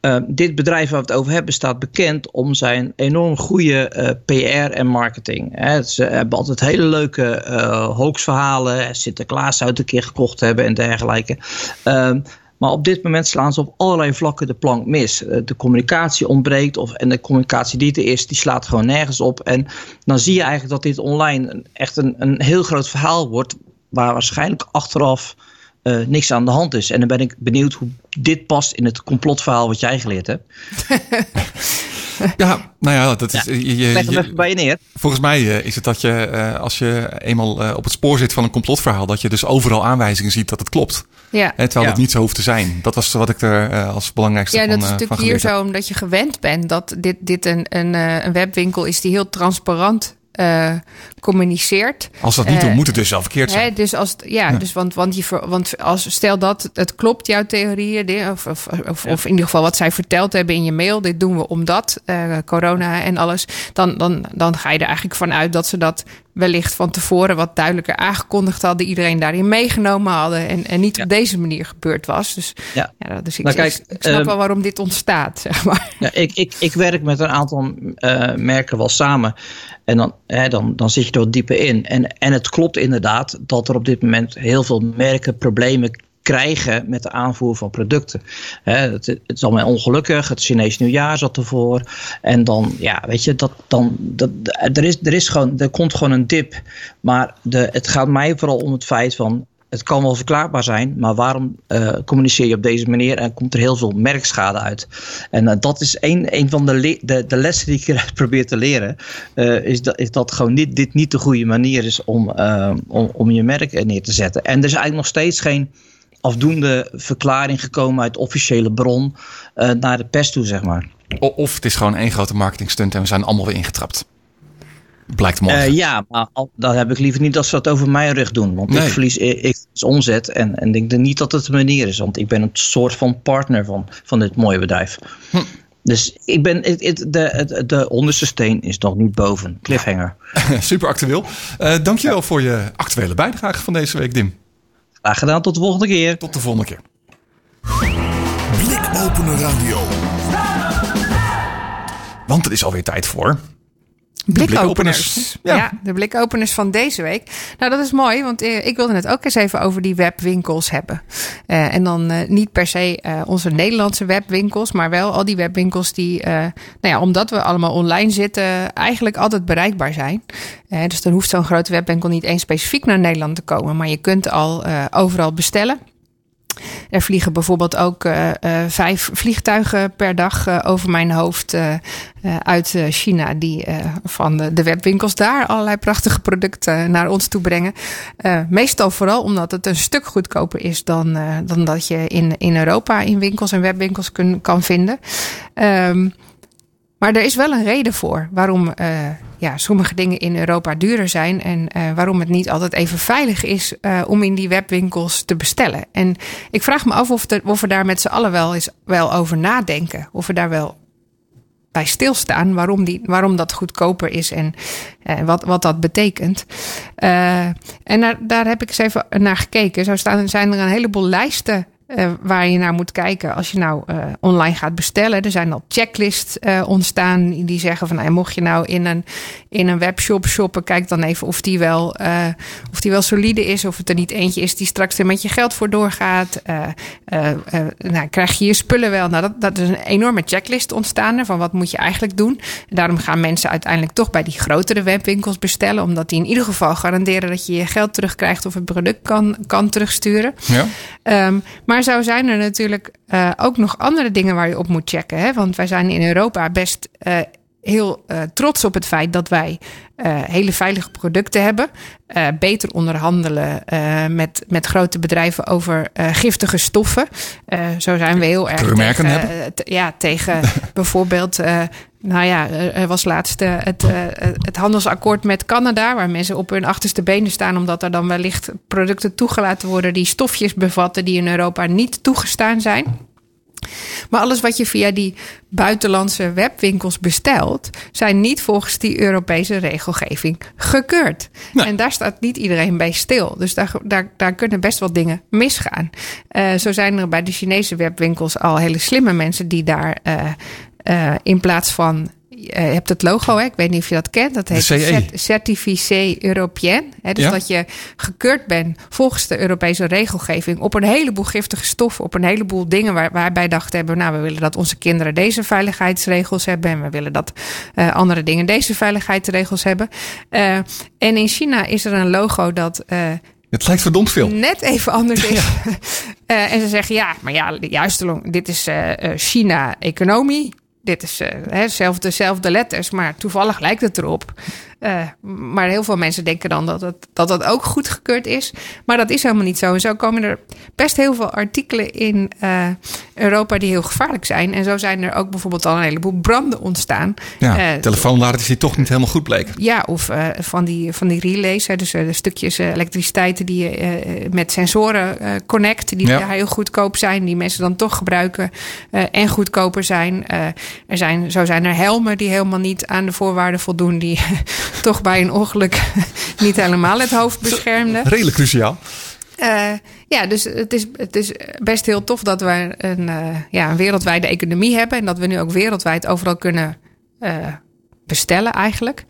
ehm, dit bedrijf waar we het over hebben staat bekend om zijn enorm goede eh, PR en marketing. Hè. Ze hebben altijd hele leuke eh hoaxverhalen. Sinterklaas uit een keer gekocht hebben en dergelijke. Ehm, Maar op dit moment slaan ze op allerlei vlakken de plank mis. Eh, de communicatie ontbreekt of, en de communicatie die er is, die slaat gewoon nergens op. En dan zie je eigenlijk dat dit online echt een, een heel groot verhaal wordt, waar waarschijnlijk achteraf uh, niks aan de hand is. En dan ben ik benieuwd hoe dit past in het complotverhaal wat jij geleerd hebt. Ja, nou ja, dat is. Ja, je, je, leg hem even bij je neer. Volgens mij uh, is het dat je, uh, als je eenmaal op het spoor zit van een complotverhaal, dat je dus overal aanwijzingen ziet dat het klopt. Ja. Hè, terwijl ja. het niet zo hoeft te zijn. Dat was wat ik er als belangrijkste ja, van dat is natuurlijk hier heb. zo omdat je gewend bent dat dit, dit een, een, een webwinkel is die heel transparant uh, communiceert. Als dat niet uh, doet, moet het dus wel verkeerd zijn. Hè, dus als, ja, ja, dus want, want, je, want als, stel dat het klopt, jouw theorieën, of, of, of, ja. of, in ieder geval wat zij verteld hebben in je mail, dit doen we omdat, uh, corona en alles, dan, dan, dan ga je er eigenlijk vanuit dat ze dat wellicht van tevoren wat duidelijker aangekondigd hadden, iedereen daarin meegenomen hadden en, en niet ja. op deze manier gebeurd was. Dus, ja. ja dus ik, nou, kijk, ik snap uh, wel waarom dit ontstaat, zeg maar. Ja, ik, ik, ik werk met een aantal uh, merken wel samen en dan, hè, dan, dan zit je er wat dieper in. En, en het klopt inderdaad dat er op dit moment heel veel merken problemen krijgen met de aanvoer van producten. He, het, het, is allemaal ongelukkig. Het Chinees nieuwjaar zat ervoor. En dan, ja, weet je, dat, dan, dat, er, is, er, is gewoon, er komt gewoon een dip. Maar de, het gaat mij vooral om het feit van. Het kan wel verklaarbaar zijn, maar waarom uh, communiceer je op deze manier en komt er heel veel merkschade uit? En uh, dat is een, een van de, de, de, lessen die ik probeer te leren. Uh, is, dat, is dat gewoon niet, dit niet de goede manier is om, om, om je merk neer te zetten. En er is eigenlijk nog steeds geen afdoende verklaring gekomen uit officiële bron uh, naar de pers toe, zeg maar. Of het is gewoon één grote marketingstunt en we zijn allemaal weer ingetrapt. Blijkt morgen. Uh, ja, maar dan heb ik liever niet dat ze dat over mijn rug doen. Want nee. ik verlies ik, ik omzet en, en denk niet dat het de manier is. Want ik ben een soort van partner van, van dit mooie bedrijf. Hm. Dus ik ben, het, het, de, de, de onderste steen is nog niet boven. Cliffhanger. Super actueel. Uh, dankjewel ja. voor je actuele bijdrage van deze week, Dim. Graag gedaan, tot de volgende keer. Tot de volgende keer. Blikopener Radio. Want het is alweer tijd voor... Blikopeners. Blik ja. ja. de blikopeners van deze week. Nou, dat is mooi, want ik wilde het ook eens even over die webwinkels hebben. Uh, en dan uh, niet per se uh, onze Nederlandse webwinkels, maar wel al die webwinkels die, nou ja, omdat we allemaal online zitten, eigenlijk altijd bereikbaar zijn. dus dan hoeft zo'n grote webwinkel niet eens specifiek naar Nederland te komen, maar je kunt al overal bestellen. Er vliegen bijvoorbeeld ook uh, uh, vijf vliegtuigen per dag uh, over mijn hoofd uit China, die van de, webwinkels daar allerlei prachtige producten naar ons toe brengen. meestal vooral omdat het een stuk goedkoper is dan, dan dat je in, in Europa in winkels en webwinkels kun, kan vinden. Um, maar er is wel een reden voor waarom uh, ja, sommige dingen in Europa duurder zijn. En uh, waarom het niet altijd even veilig is uh, om in die webwinkels te bestellen. En ik vraag me af of, of we daar met z'n allen wel eens wel over nadenken. Of we daar wel bij stilstaan waarom, die, waarom dat goedkoper is en wat, wat dat betekent. en daar, daar heb ik eens even naar gekeken. Zo staan, zijn er een heleboel lijsten uh, waar je naar moet kijken als je nou uh, online gaat bestellen. Er zijn al checklists uh, ontstaan die zeggen van nou, mocht je nou in een, in een webshop shoppen, kijk dan even of die, wel, of die wel solide is. Of het er niet eentje is die straks er met je geld voor doorgaat. nou, krijg je je spullen wel. Nou, dat, dat is een enorme checklist ontstaan van wat moet je eigenlijk doen. En daarom gaan mensen uiteindelijk toch bij die grotere webwinkels bestellen. Omdat die in ieder geval garanderen dat je je geld terugkrijgt of het product kan, kan terugsturen. Ja. Um, maar maar zo zijn er natuurlijk uh, ook nog andere dingen waar je op moet checken. Hè? Want wij zijn in Europa best uh, heel uh, trots op het feit dat wij hele veilige producten hebben. beter onderhandelen met, met grote bedrijven over giftige stoffen. zo zijn we heel erg tegen, ja, tegen bijvoorbeeld nou ja, er was laatst uh, het, uh, het handelsakkoord met Canada, waar mensen op hun achterste benen staan, omdat er dan wellicht producten toegelaten worden die stofjes bevatten die in Europa niet toegestaan zijn. Maar alles wat je via die buitenlandse webwinkels bestelt, zijn niet volgens die Europese regelgeving gekeurd. Nee. En daar staat niet iedereen bij stil. Dus daar, daar, daar kunnen best wel dingen misgaan. Uh, zo zijn er bij de Chinese webwinkels al hele slimme mensen die daar uh, in plaats van je hebt het logo, hè? ik weet niet of je dat kent. Dat heet. Cert- Certificé Européen. Hè? Dus Ja. dat je gekeurd bent volgens de Europese regelgeving op een heleboel giftige stoffen, op een heleboel dingen waar, waarbij dachten hebben, nou, we willen dat onze kinderen deze veiligheidsregels hebben en we willen dat eh, andere dingen deze veiligheidsregels hebben. Eh, en in China is er een logo dat eh, Het lijkt verdomd veel. net even anders is. Eh, en ze zeggen ja, maar ja, juist, dit is eh, eh, China-economie. Dit is eh, hè, zelfde, dezelfde letters, maar toevallig lijkt het erop. Eh, maar heel veel mensen denken dan dat het, dat het ook goedgekeurd is. Maar dat is helemaal niet zo. En zo komen er best heel veel artikelen in eh, Europa die heel gevaarlijk zijn. En zo zijn er ook bijvoorbeeld al een heleboel branden ontstaan. Ja, Eh, telefoonladers die toch niet helemaal goed bleken. ja, of van, die, van die relays, hè, dus de stukjes elektriciteit die je met sensoren connect, die Ja. heel goedkoop zijn, die mensen dan toch gebruiken en goedkoper zijn. Er zijn. Zo zijn er helmen die helemaal niet aan de voorwaarden voldoen, die toch bij een ongeluk niet helemaal het hoofd beschermden. Redelijk cruciaal. Eh, ja, dus het is, het is best heel tof dat we een, eh, ja, een wereldwijde economie hebben. En dat we nu ook wereldwijd overal kunnen eh, bestellen eigenlijk.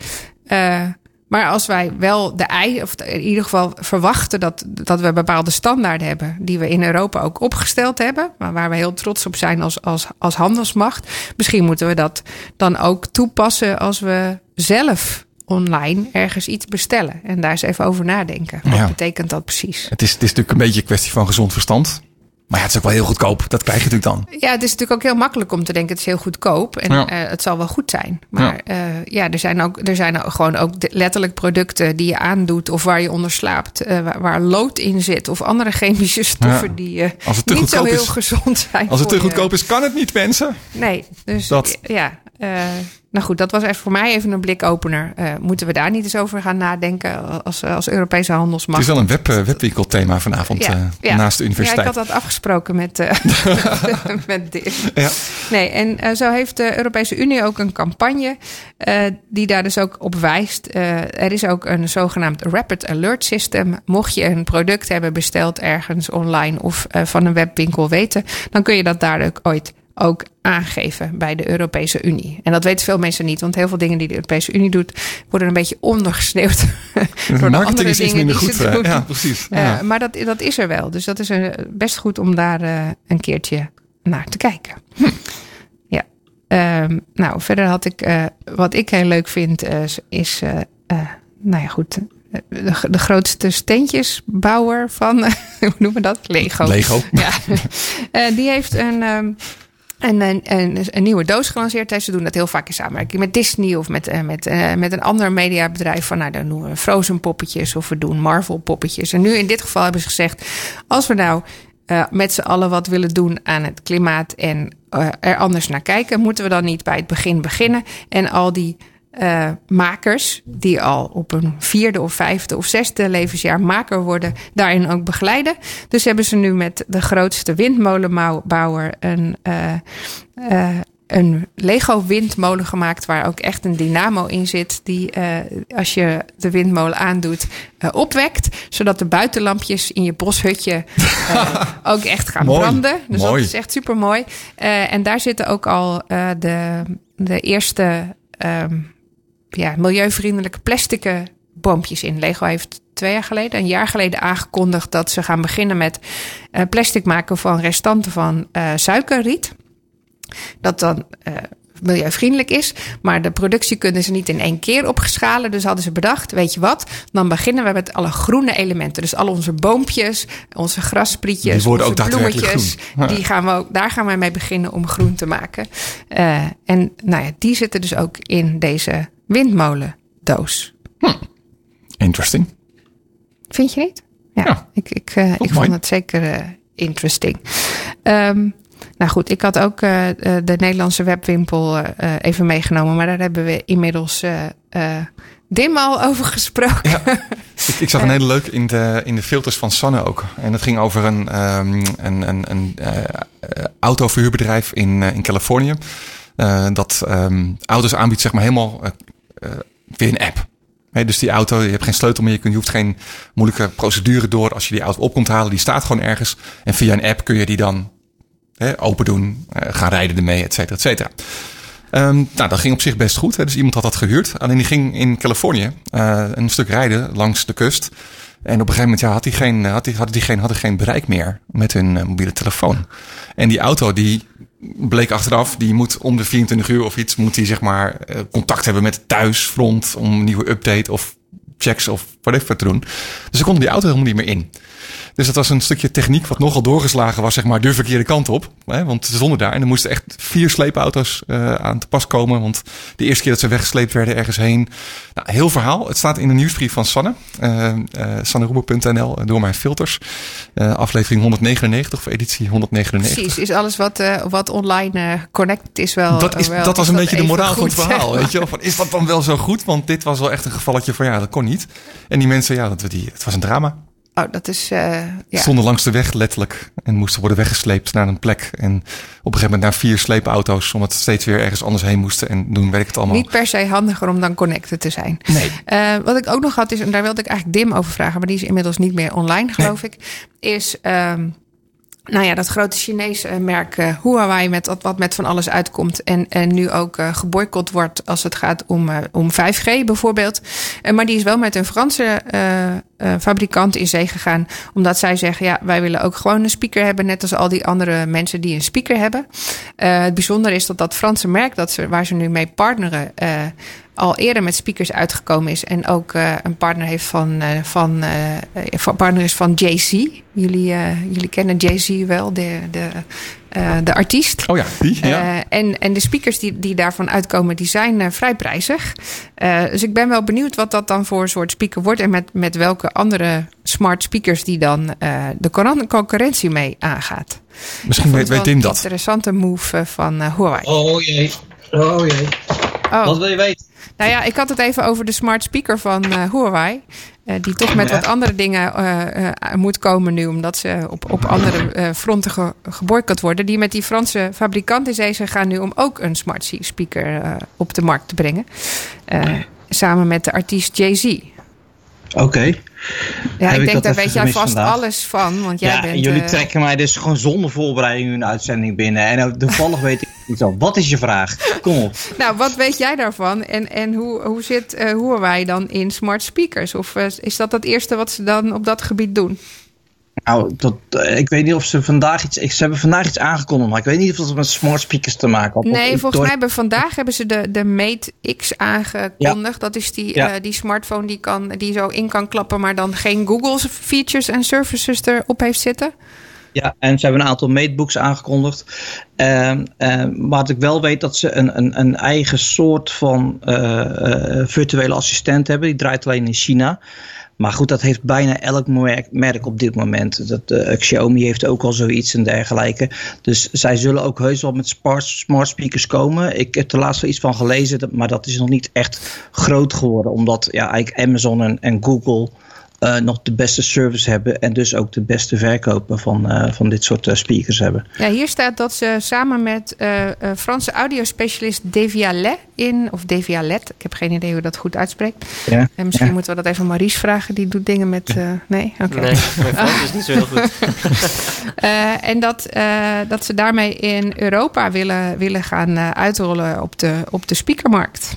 Maar als wij wel de ei, of in ieder geval verwachten dat, dat we bepaalde standaarden hebben. die we in Europa ook opgesteld hebben. maar waar we heel trots op zijn als, als, als handelsmacht. Misschien moeten we dat dan ook toepassen als we zelf online ergens iets bestellen. En daar eens even over nadenken. Wat Ja. betekent dat precies? Het is, het is natuurlijk een beetje een kwestie van gezond verstand. Maar ja, het is ook wel heel goedkoop. Dat krijg je natuurlijk dan. Ja, het is natuurlijk ook heel makkelijk om te denken: het is heel goedkoop en Ja. eh, het zal wel goed zijn. Maar ja, ja er zijn ook, er zijn gewoon ook letterlijk producten die je aandoet of waar je onder slaapt, eh, waar, waar lood in zit of andere chemische stoffen Ja. die eh, Als het te niet zo heel is- gezond zijn. Als het te je. goedkoop is, kan het niet, mensen. Nee, dus Dat. ja. Eh, nou goed, dat was even voor mij even een blikopener. Eh, moeten we daar niet eens over gaan nadenken als, als Europese Het handelsmacht? is wel een web, eh, webwinkelthema vanavond eh, naast de universiteit. Ja, ik had dat afgesproken met, eh met Dim. Ja. Nee, en eh, zo heeft de Europese Unie ook een campagne eh, die daar dus ook op wijst. Eh, er is ook een zogenaamd Rapid Alert System. Mocht je een product hebben besteld ergens online of eh, van een webwinkel weten, dan kun je dat daar ook ooit ook aangeven bij de Europese Unie. En dat weten veel mensen niet, want heel veel dingen die de Europese Unie doet, worden een beetje ondergesneeuwd door de marketing is iets minder goed. doen. ja, precies. Eh. Maar dat, dat is er wel. Dus dat is best goed om daar eh, een keertje naar te kijken. Ja. Ehm, nou, verder had ik... eh, wat ik heel leuk vind is... nou ja, goed... De, de grootste steentjesbouwer van... hoe noemen we dat? Lego. Lego. Ja. Die heeft een... ehm, een, een, een, een nieuwe doos gelanceerd. En Ze doen dat heel vaak in samenwerking met Disney of met, eh, met, eh, met een ander mediabedrijf. Van nou, dan doen we Frozen poppetjes of we doen Marvel poppetjes. En nu in dit geval hebben ze gezegd: als we nou eh, met z'n allen wat willen doen aan het klimaat en er anders naar kijken, moeten we dan niet bij het begin beginnen en al die eh, makers die al op een vierde of vijfde of zesde levensjaar maker worden, daarin ook begeleiden. Dus hebben ze nu met de grootste windmolenbouwer een, eh, eh, een Lego windmolen gemaakt waar ook echt een dynamo in zit die eh, als je de windmolen aandoet opwekt, zodat de buitenlampjes in je boshutje ook echt gaan Mooi. branden. Dus Mooi. dat is echt super mooi. en daar zitten ook al eh, de, de eerste ehm, ja, milieuvriendelijke plastic boompjes in. Lego heeft twee jaar geleden, een jaar geleden aangekondigd dat ze gaan beginnen met eh, plastic maken van restanten van eh, suikerriet. Dat dan eh, milieuvriendelijk is. Maar de productie kunnen ze niet in één keer opgeschalen. Dus hadden ze bedacht, weet je wat? Dan beginnen we met alle groene elementen. Dus al onze boompjes, onze grasprietjes, Die worden onze ook bloemetjes. groen. Die gaan we ook, daar gaan we mee beginnen om groen te maken. En nou ja, die zitten dus ook in deze windmolendoos. Interesting. Vind je niet? Ja, Ja. ik, ik, eh, ik vond het zeker eh, interesting. Ehm, nou goed, ik had ook eh, de Nederlandse webwimpel even meegenomen. Maar daar hebben we inmiddels Dim al over gesproken. Ja. Ik, ik zag een hele leuk in de, in de filters van Sanne ook. En het ging over een, ehm, een, een, een autoverhuurbedrijf in, in Californië. Dat ehm, auto's aanbiedt, zeg maar helemaal via een app. Dus die auto, je hebt geen sleutel meer, je, hoeft geen moeilijke procedure door als je die auto op komt halen. Die staat gewoon ergens. En via een app kun je die dan open doen, eh, gaan rijden ermee, et cetera, et cetera. Ehm, nou, dat ging op zich best goed. Hè. Dus iemand had dat gehuurd. Alleen die ging in Californië uh, een stuk rijden langs de kust. En op een gegeven moment ja, had hij geen, had hij, had hij geen, had hij geen bereik meer met hun mobiele telefoon. En die auto die bleek achteraf, die moet om de 24 uur of iets, moet hij zeg maar uh, contact hebben met thuisfront om een nieuwe update of checks of whatever te doen. Dus ze konden die auto helemaal niet meer in. Dus dat was een stukje techniek wat nogal doorgeslagen was, zeg maar, de verkeerde kant op. Hè? Want ze stonden daar en er moesten echt vier sleepauto's uh, aan te pas komen. Want de eerste keer dat ze weggesleept werden ergens heen. Nou, heel verhaal. Het staat in de nieuwsbrief van Sanne. Uh, uh, door mijn filters. aflevering 199 of editie 199. Precies, is alles wat, wat online connected is wel... Dat, is, wel, dat was een beetje de moraal van het verhaal. Weet je? wel? Van, is dat dan wel zo goed? Want dit was wel echt een gevalletje van ja, dat kon niet. En die mensen, ja, dat, die, het was een drama. Oh, dat is... uh, ja. Stonden langs de weg letterlijk en moesten worden weggesleept naar een plek. En op een gegeven moment naar vier sleepauto's, omdat ze steeds weer ergens anders heen moesten. En doen werkt het allemaal. Niet per se handiger om dan connected te zijn. Nee. Uh, wat ik ook nog had is, en daar wilde ik eigenlijk Dim over vragen, maar die is inmiddels niet meer online, geloof nee. ik. Is. Um, nou ja, dat grote Chinese merk uh, Huawei, met wat, met van alles uitkomt. En, en nu ook uh, geboycott wordt als het gaat om, om 5G bijvoorbeeld. Maar die is wel met een Franse fabrikant in zee gegaan. Omdat zij zeggen, ja, wij willen ook gewoon een speaker hebben. Net als al die andere mensen die een speaker hebben. het bijzondere is dat dat Franse merk, dat ze, waar ze nu mee partneren al eerder met speakers uitgekomen is. En ook uh, een partner heeft van, uh, van, uh, partner is van Jay-Z. Jullie, jullie kennen Jay-Z wel, de, de, de artiest. Oh ja, die. Ja. en, en de speakers die, die daarvan uitkomen, die zijn vrij prijzig. dus ik ben wel benieuwd wat dat dan voor een soort speaker wordt. En met, met welke andere smart speakers die dan de concurrentie mee aangaat. Misschien weet, weet Tim dat. Een interessante move van Huawei. Oh jee. Oh jee. Oh. Wat wil je weten? Nou ja, ik had het even over de smart speaker van uh, Huawei. Uh, die toch met ja. wat andere dingen uh, moet komen nu, omdat ze op, op andere fronten ge, geboycott worden. Die met die Franse fabrikant in zee gaan nu om ook een smart speaker op de markt te brengen. samen met de artiest Jay-Z. Oké. Okay. Ja, ik denk daar weet jij vast vandaag? alles van. Want jij Ja, bent, en jullie eh, trekken mij dus gewoon zonder voorbereiding een uitzending binnen. En toevallig weet ik het niet zo. Wat is je vraag? Kom op. Nou, wat weet jij daarvan? En, en hoe, hoe zit uh, Huawei dan in smart speakers? Of uh, is dat het eerste wat ze dan op dat gebied doen? Nou, dat, uh, ik weet niet of ze vandaag iets. Ze hebben vandaag iets aangekondigd, maar ik weet niet of dat met smart speakers te maken had. Nee, volgens door- mij hebben vandaag hebben ze de, de Mate X aangekondigd. Dat is die, Ja. eh, die smartphone die, kan, die zo in kan klappen, maar dan geen Google features en services erop heeft zitten. Ja, en ze hebben een aantal matebooks aangekondigd. Ehm, maar wat ik wel weet dat ze een, een, een eigen soort van eh, eh, virtuele assistent hebben. Die draait alleen in China. Maar goed, dat heeft bijna elk merk, op dit moment. Dat, eh, Xiaomi heeft ook al zoiets en dergelijke. Dus zij zullen ook heus wel met smart, smart speakers komen. Ik heb er laatst wel iets van gelezen, maar dat is nog niet echt groot geworden. Omdat ja, eigenlijk Amazon en, en Google eh, nog de beste service hebben. En dus ook de beste verkopen van, eh, van dit soort eh, speakers hebben. Ja, hier staat dat ze samen met eh, eh, Franse audiospecialist Devialet in, of Devialet, ik heb geen idee hoe dat goed uitspreekt. Ja, En misschien ja. moeten we dat even Maries vragen, die doet dingen met. eh, nee, oké. Nee, mijn Frans is niet zo heel goed. Eh, en dat, eh, dat ze daarmee in Europa willen, willen gaan eh, uitrollen op de, op de speakermarkt.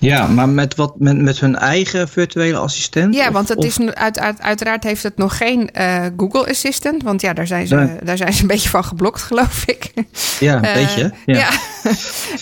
Ja, maar met, wat, met, met hun eigen virtuele assistent? Ja, Of- want het of- is, uit, uit, uiteraard heeft het nog geen eh, Google Assistant. Want ja, daar zijn, ze, Nee. daar zijn ze een beetje van geblokt, geloof ik. Ja, een Eh, beetje. Ja. Ja.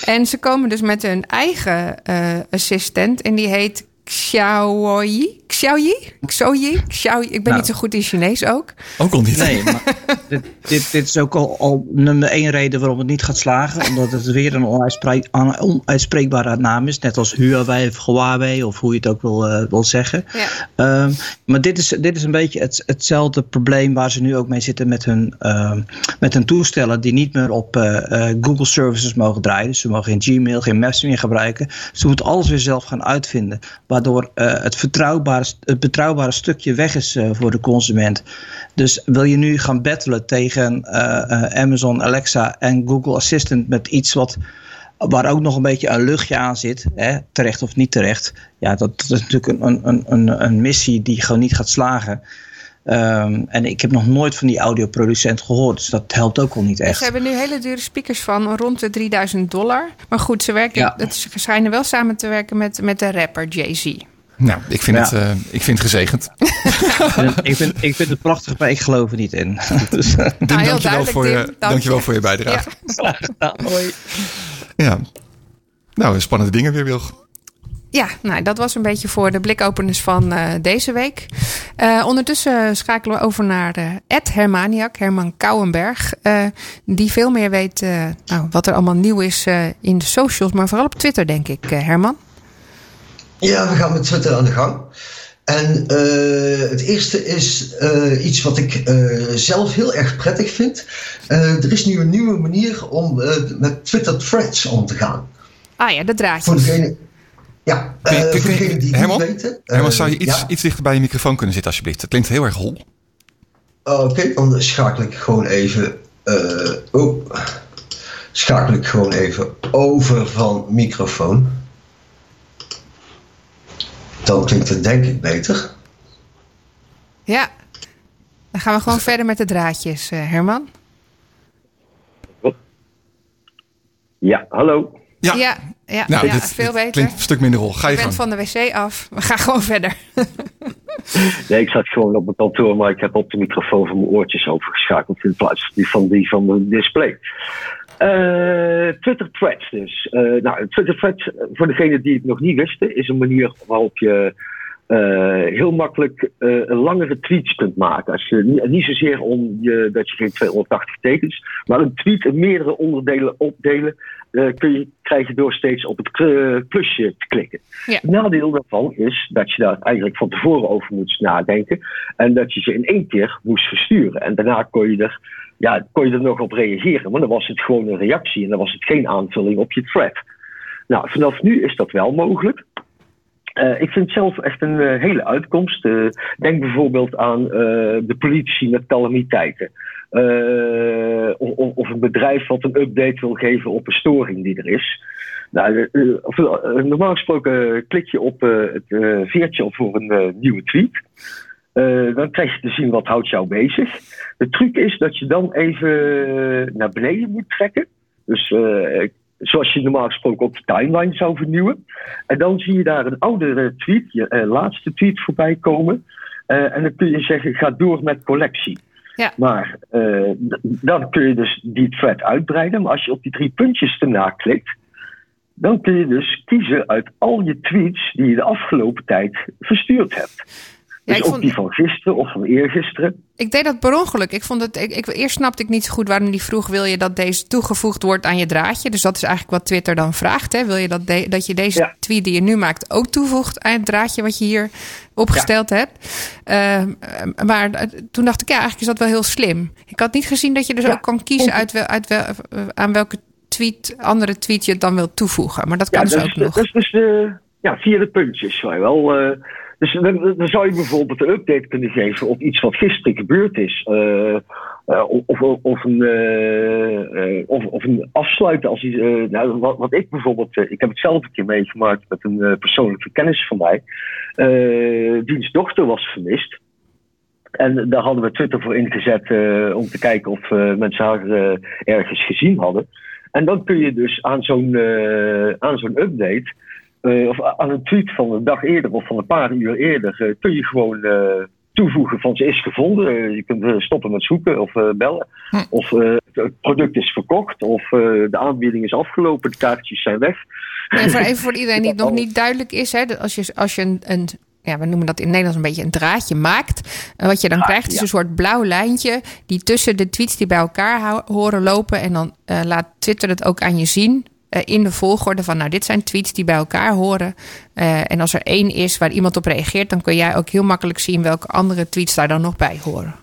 en ze komen dus met hun eigen eh, assistent. En die heet Xiaoyi. Xiaoyi? Xiaoyi? Xiaoyi. Ik ben Nou. niet zo goed in Chinees ook. Ook al niet. Nee, maar dit, dit, dit is ook al, al nummer één reden waarom het niet gaat slagen. Omdat het weer een onuitspreek- een onuitspreekbare naam is. Net als Huawei of Huawei of hoe je het ook wil, eh, wil zeggen. Ja. Ehm, maar dit is, dit is een beetje het, hetzelfde probleem waar ze nu ook mee zitten met hun, ehm, met hun toestellen die niet meer op eh, eh, Google services mogen draaien. Dus ze mogen geen Gmail, geen Maps meer gebruiken. Ze moeten alles weer zelf gaan uitvinden. Waardoor eh, het, het betrouwbare stukje weg is eh, voor de consument. Dus wil je nu gaan battelen tegen eh, Amazon, Alexa en Google Assistant met iets wat waar ook nog een beetje een luchtje aan zit, hè, terecht of niet terecht. Ja, dat, dat is natuurlijk een, een, een, een missie die gewoon niet gaat slagen. Ehm, en ik heb nog nooit van die audioproducent gehoord. Dus dat helpt ook al niet echt. Ze hebben nu hele dure speakers van rond de 3000 dollar. Maar goed, ze, werken, Ja. het, ze schijnen wel samen te werken met, met de rapper Jay-Z. Nou, ik vind, Ja. het, eh, ik vind het gezegend. ik, vind, ik vind het prachtig, maar ik geloof er niet in. dus, Nou, heel dankjewel, voor, je, dankjewel je. voor je bijdrage. Ja. hoi. Ja. Nou, spannende dingen weer, Wilg. Ja, nou, dat was een beetje voor de blikopeners van eh, deze week. Eh, ondertussen schakelen we over naar eh, Ed Hermaniak, Herman Kouwenberg. die veel meer weet nou, wat er allemaal nieuw is in de socials, maar vooral op Twitter, denk ik, Herman. Ja, we gaan met Twitter aan de gang. En het eerste is iets wat ik zelf heel erg prettig vind. Er is nu een nieuwe manier om met Twitter threads om te gaan. Ah ja, de Voor draadjes. degene, ja, Kun je- eh, kun- voor kun je- degenen die Herman? niet weten. eh, Herman, zou je iets, ja. iets dichter bij je microfoon kunnen zitten, alsjeblieft? Het klinkt heel erg hol. Oké, dan schakel ik gewoon even. eh, oh, schakel ik gewoon even over van microfoon. Dan klinkt het denk ik beter. Ja, dan gaan we gewoon verder met de draadjes, eh, Herman. Ja, hallo. Ja, Ja, ja, nou, ja dit, veel dit beter. klinkt een stuk minder hol. Ga je bent gang. van de wc af. We gaan gewoon verder. Nee, ik zat gewoon op mijn kantoor, maar ik heb op de microfoon van mijn oortjes overgeschakeld in plaats van die van, die van mijn display. Eh, Twitter Threads dus. Eh, nou, Twitter Threads, eh, voor degenen die het nog niet wisten, is een manier waarop je eh, heel makkelijk eh, een langere tweets kunt maken. Als je, niet, niet zozeer om je, dat je geen 280 tekens, maar een tweet in meerdere onderdelen opdelen, eh, kun je, krijg je door steeds op het eh, plusje te klikken. Ja. Het nadeel daarvan is dat je daar eigenlijk van tevoren over moet nadenken. En dat je ze in één keer moest versturen. En daarna kon je er, ja, kon je er nog op reageren. Maar dan was het gewoon een reactie en dan was het geen aanvulling op je thread. Nou, vanaf nu is dat wel mogelijk. Eh, ik vind het zelf echt een eh, hele uitkomst. Eh, denk bijvoorbeeld aan eh, de politie met calamiteiten. Eh, of, of- een bedrijf wat een update wil geven op een storing die er is. Nou, eh, eh, normaal gesproken klik je op het veertje voor een nieuwe tweet. Dan krijg je te zien wat houdt jou bezig. De truc is dat je dan even naar beneden moet trekken. Dus zoals je normaal gesproken op de timeline zou vernieuwen. En dan zie je daar een oudere tweet, je laatste tweet voorbij komen. En dan kun je zeggen, ga door met collectie. Ja. Maar eh, dan kun je dus die thread uitbreiden. Maar als je op die drie puntjes erna klikt, dan kun je dus kiezen uit al je tweets die je de afgelopen tijd verstuurd hebt. Ja, Dus ik ook vond- die van gisteren of van eergisteren. Ik deed dat per ongeluk. Ik vond het, ik, ik, eerst snapte ik niet zo goed waarom die vroeg: wil je dat deze toegevoegd wordt aan je draadje? Dus dat is eigenlijk wat Twitter dan vraagt. Hè? Wil je dat, de- dat je deze Ja. tweet die je nu maakt ook toevoegt aan het draadje wat je hier opgesteld hebt? Ehm, eh, maar eh, toen dacht ik, ja, eigenlijk is dat wel heel slim. Ik had niet gezien dat je dus ook kan kiezen uit wel, uit wel, aan welke tweet, andere tweet je het dan wilt toevoegen. Maar dat kan dus dat ook is, nog. dat is dus de, ja, via de puntjes. Zou je wel, eh, dus dan, dan zou je bijvoorbeeld een update kunnen geven op iets wat gisteren gebeurd is. eh, eh, of, of, of, een, eh, of, of een afsluiten. Als iets, nou, wat, wat ik bijvoorbeeld, ik heb het zelf een keer meegemaakt met een persoonlijke kennis van mij. Diens dochter was vermist. En daar hadden we Twitter voor ingezet om te kijken of mensen haar ergens gezien hadden. En dan kun je dus aan zo'n aan zo'n update, eh, of aan een tweet van een dag eerder of van een paar uur eerder, eh, kun je gewoon eh, toevoegen van ze is gevonden. Je kunt stoppen met zoeken of bellen. Of eh, het product is verkocht, of de aanbieding is afgelopen, de kaartjes zijn weg. En voor, even voor iedereen die het nog niet duidelijk is, hè, dat als je, als je een, een, ja, we noemen dat in het Nederlands een beetje een draadje maakt, en wat je dan Ah, krijgt is ja. een soort blauw lijntje die tussen de tweets die bij elkaar horen lopen en dan laat Twitter het ook aan je zien. Eh, in de volgorde van, nou, dit zijn tweets die bij elkaar horen. Eh, en als er één is waar iemand op reageert, dan kun jij ook heel makkelijk zien welke andere tweets daar dan nog bij horen.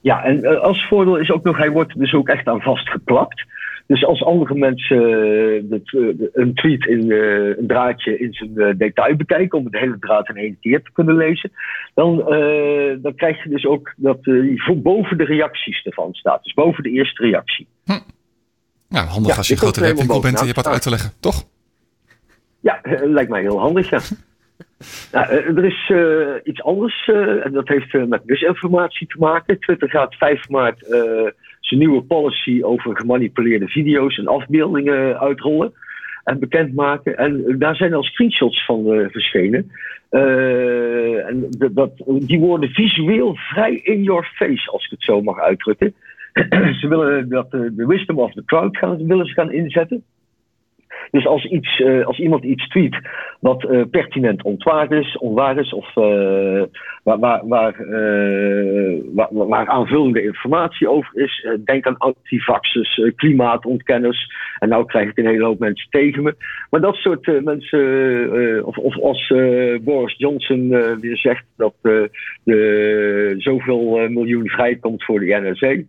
Ja, en eh, als voordeel is ook nog, hij wordt dus ook echt aan vastgeplakt. Dus als andere mensen een tweet in een draadje in zijn detail bekijken, om de hele draad in één keer te kunnen lezen, dan, dan krijg je dus ook dat voor boven de reacties ervan staat. Dus boven de eerste reactie. Nou, handig Ja, als je een grote webwinkel bent en je hebt wat uit te leggen, toch? Ja, eh, lijkt mij heel handig, ja. Nou, eh, er is eh, iets anders eh, en dat heeft eh, met misinformatie te maken. Twitter gaat 5 maart eh, zijn nieuwe policy over gemanipuleerde video's en afbeeldingen uitrollen en bekendmaken. En eh, daar zijn al screenshots van eh, verschenen. Eh, en dat, die worden visueel vrij in your face, als ik het zo mag uitdrukken. ze willen dat eh, de wisdom of the crowd gaan, willen ze gaan inzetten. Dus als, iets, eh, als iemand iets tweet wat eh, pertinent ontwaar is, onwaar is of waar, waar, waar, waar, aanvullende informatie over is, denk aan antivaxers, klimaatontkenners. En nou krijg ik een hele hoop mensen tegen me. Maar dat soort mensen, of, of als Boris Johnson weer zegt dat de zoveel miljoen vrijkomt voor de NRC.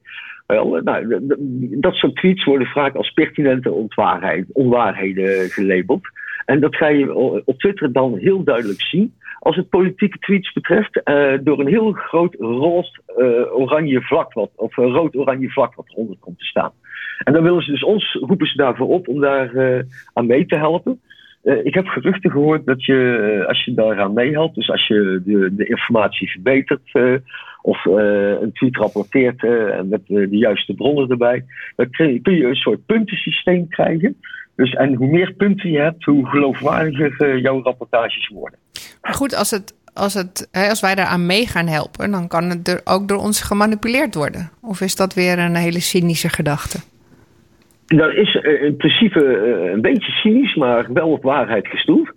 Wel, nou, d- d- dat soort tweets worden vaak als pertinente onwaarheden gelabeld. En dat ga je op Twitter dan heel duidelijk zien. Als het politieke tweets betreft, eh, door een heel groot rood eh, vlak, wat, of een rood-oranje vlak wat eronder komt te staan. En dan willen ze dus ons, roepen ze daarvoor op om daar eh, aan mee te helpen. Eh, ik heb geruchten gehoord dat je, eh, als je daaraan meehelpt, dus als je de, de informatie verbetert eh, of een tweet rapporteert en met de juiste bronnen erbij, dan kun je, een soort puntensysteem krijgen. Dus, en hoe meer punten je hebt, hoe geloofwaardiger jouw rapportages worden. Maar goed, als, het, als, het, hè, als wij daaraan mee gaan helpen, dan kan het er ook door ons gemanipuleerd worden. Of is dat weer een hele cynische gedachte? Dat is eh, in principe eh, een beetje cynisch, maar wel op waarheid gestoeld.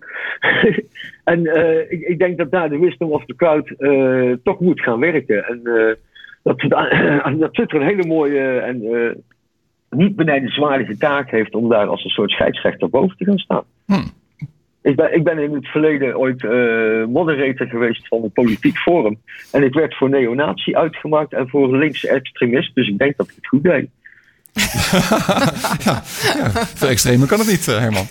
en eh, ik, ik denk dat daar de wisdom of the crowd toch moet gaan werken. En dat, dat Twitter een hele mooie en niet benijdenswaardige taak heeft om daar als een soort scheidsrechter boven te gaan staan. Hmm. Ik ben, ik ben in het verleden ooit moderator geweest van een politiek forum. En ik werd voor neonazi uitgemaakt en voor linkse extremist. Dus ik denk dat ik het goed deed. ja, veel extremer kan het niet, eh, Herman.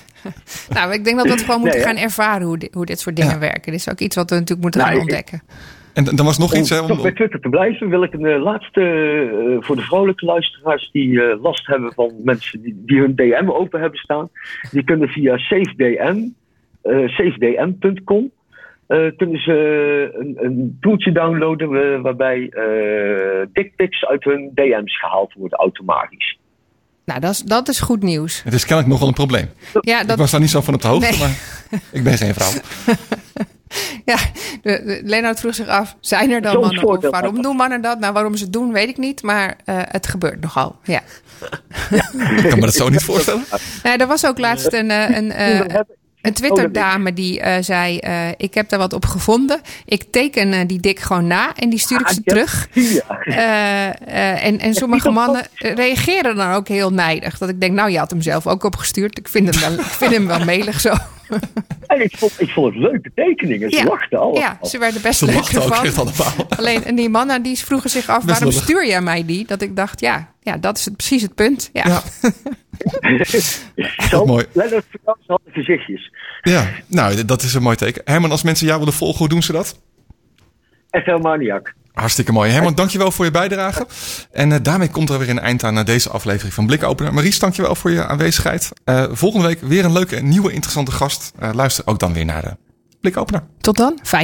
Nou, ik denk dat we het gewoon moeten Nee, gaan ervaren hoe, di- hoe dit soort dingen Ja. werken. Dit is ook iets wat we natuurlijk moeten Nou, gaan ik- ontdekken. En dan was nog Om iets, hè? toch om- bij Twitter te blijven, wil ik een eh, laatste eh, voor de vrolijke luisteraars die eh, last hebben van mensen die, die hun DM open hebben staan. Die kunnen via SafeDM, eh safedm.com, eh, kunnen ze een, een toeltje downloaden eh, waarbij eh dickpics uit hun DM's gehaald worden automatisch. Nou, dat is, dat is goed nieuws. Het is kennelijk nogal een probleem. Ja, Ik dat, was daar niet zo van op de hoogte, Nee. maar ik ben geen vrouw. ja de, de, Lennart vroeg zich af, zijn er dan Soms mannen? Of waarom doen mannen dat? Nou, waarom ze het doen, weet ik niet. Maar eh, het gebeurt nogal, ja. Ik kan me dat zo niet voorstellen. Nou, er was ook laatst een, een, eh, We hebben- een Twitter-dame die eh, zei... eh, ik heb daar wat op gevonden. Ik teken eh, die dik gewoon na en die stuur ik Ah, ze terug. Ja. En, en sommige mannen reageren dan ook heel nijdig. Dat ik denk, nou, je had hem zelf ook opgestuurd. Ik vind hem wel, ik vind hem wel melig zo. En ik vond, ik vond het leuke tekeningen. Ze Ja. lachten allemaal. Ja, ze werden best Ze leuk ervan. Alleen en die mannen die vroegen zich af, Best waarom lullig. stuur jij mij die? Dat ik dacht, ja, ja dat is het, precies het punt. Ja. Ja, Zo, mooi. Lennart Verkans had de gezichtjes. ja, nou, dat is een mooi teken. Herman, als mensen jou willen volgen, hoe doen ze dat? Echt Maniak. Hartstikke mooi. Herman, dankjewel voor je bijdrage. En eh, daarmee komt er weer een eind aan eh, deze aflevering van Blikopener. Maries, dankjewel voor je aanwezigheid. Eh, volgende week weer een leuke, nieuwe, interessante gast. Luister ook dan weer naar de Blikopener. Tot dan. Fijn.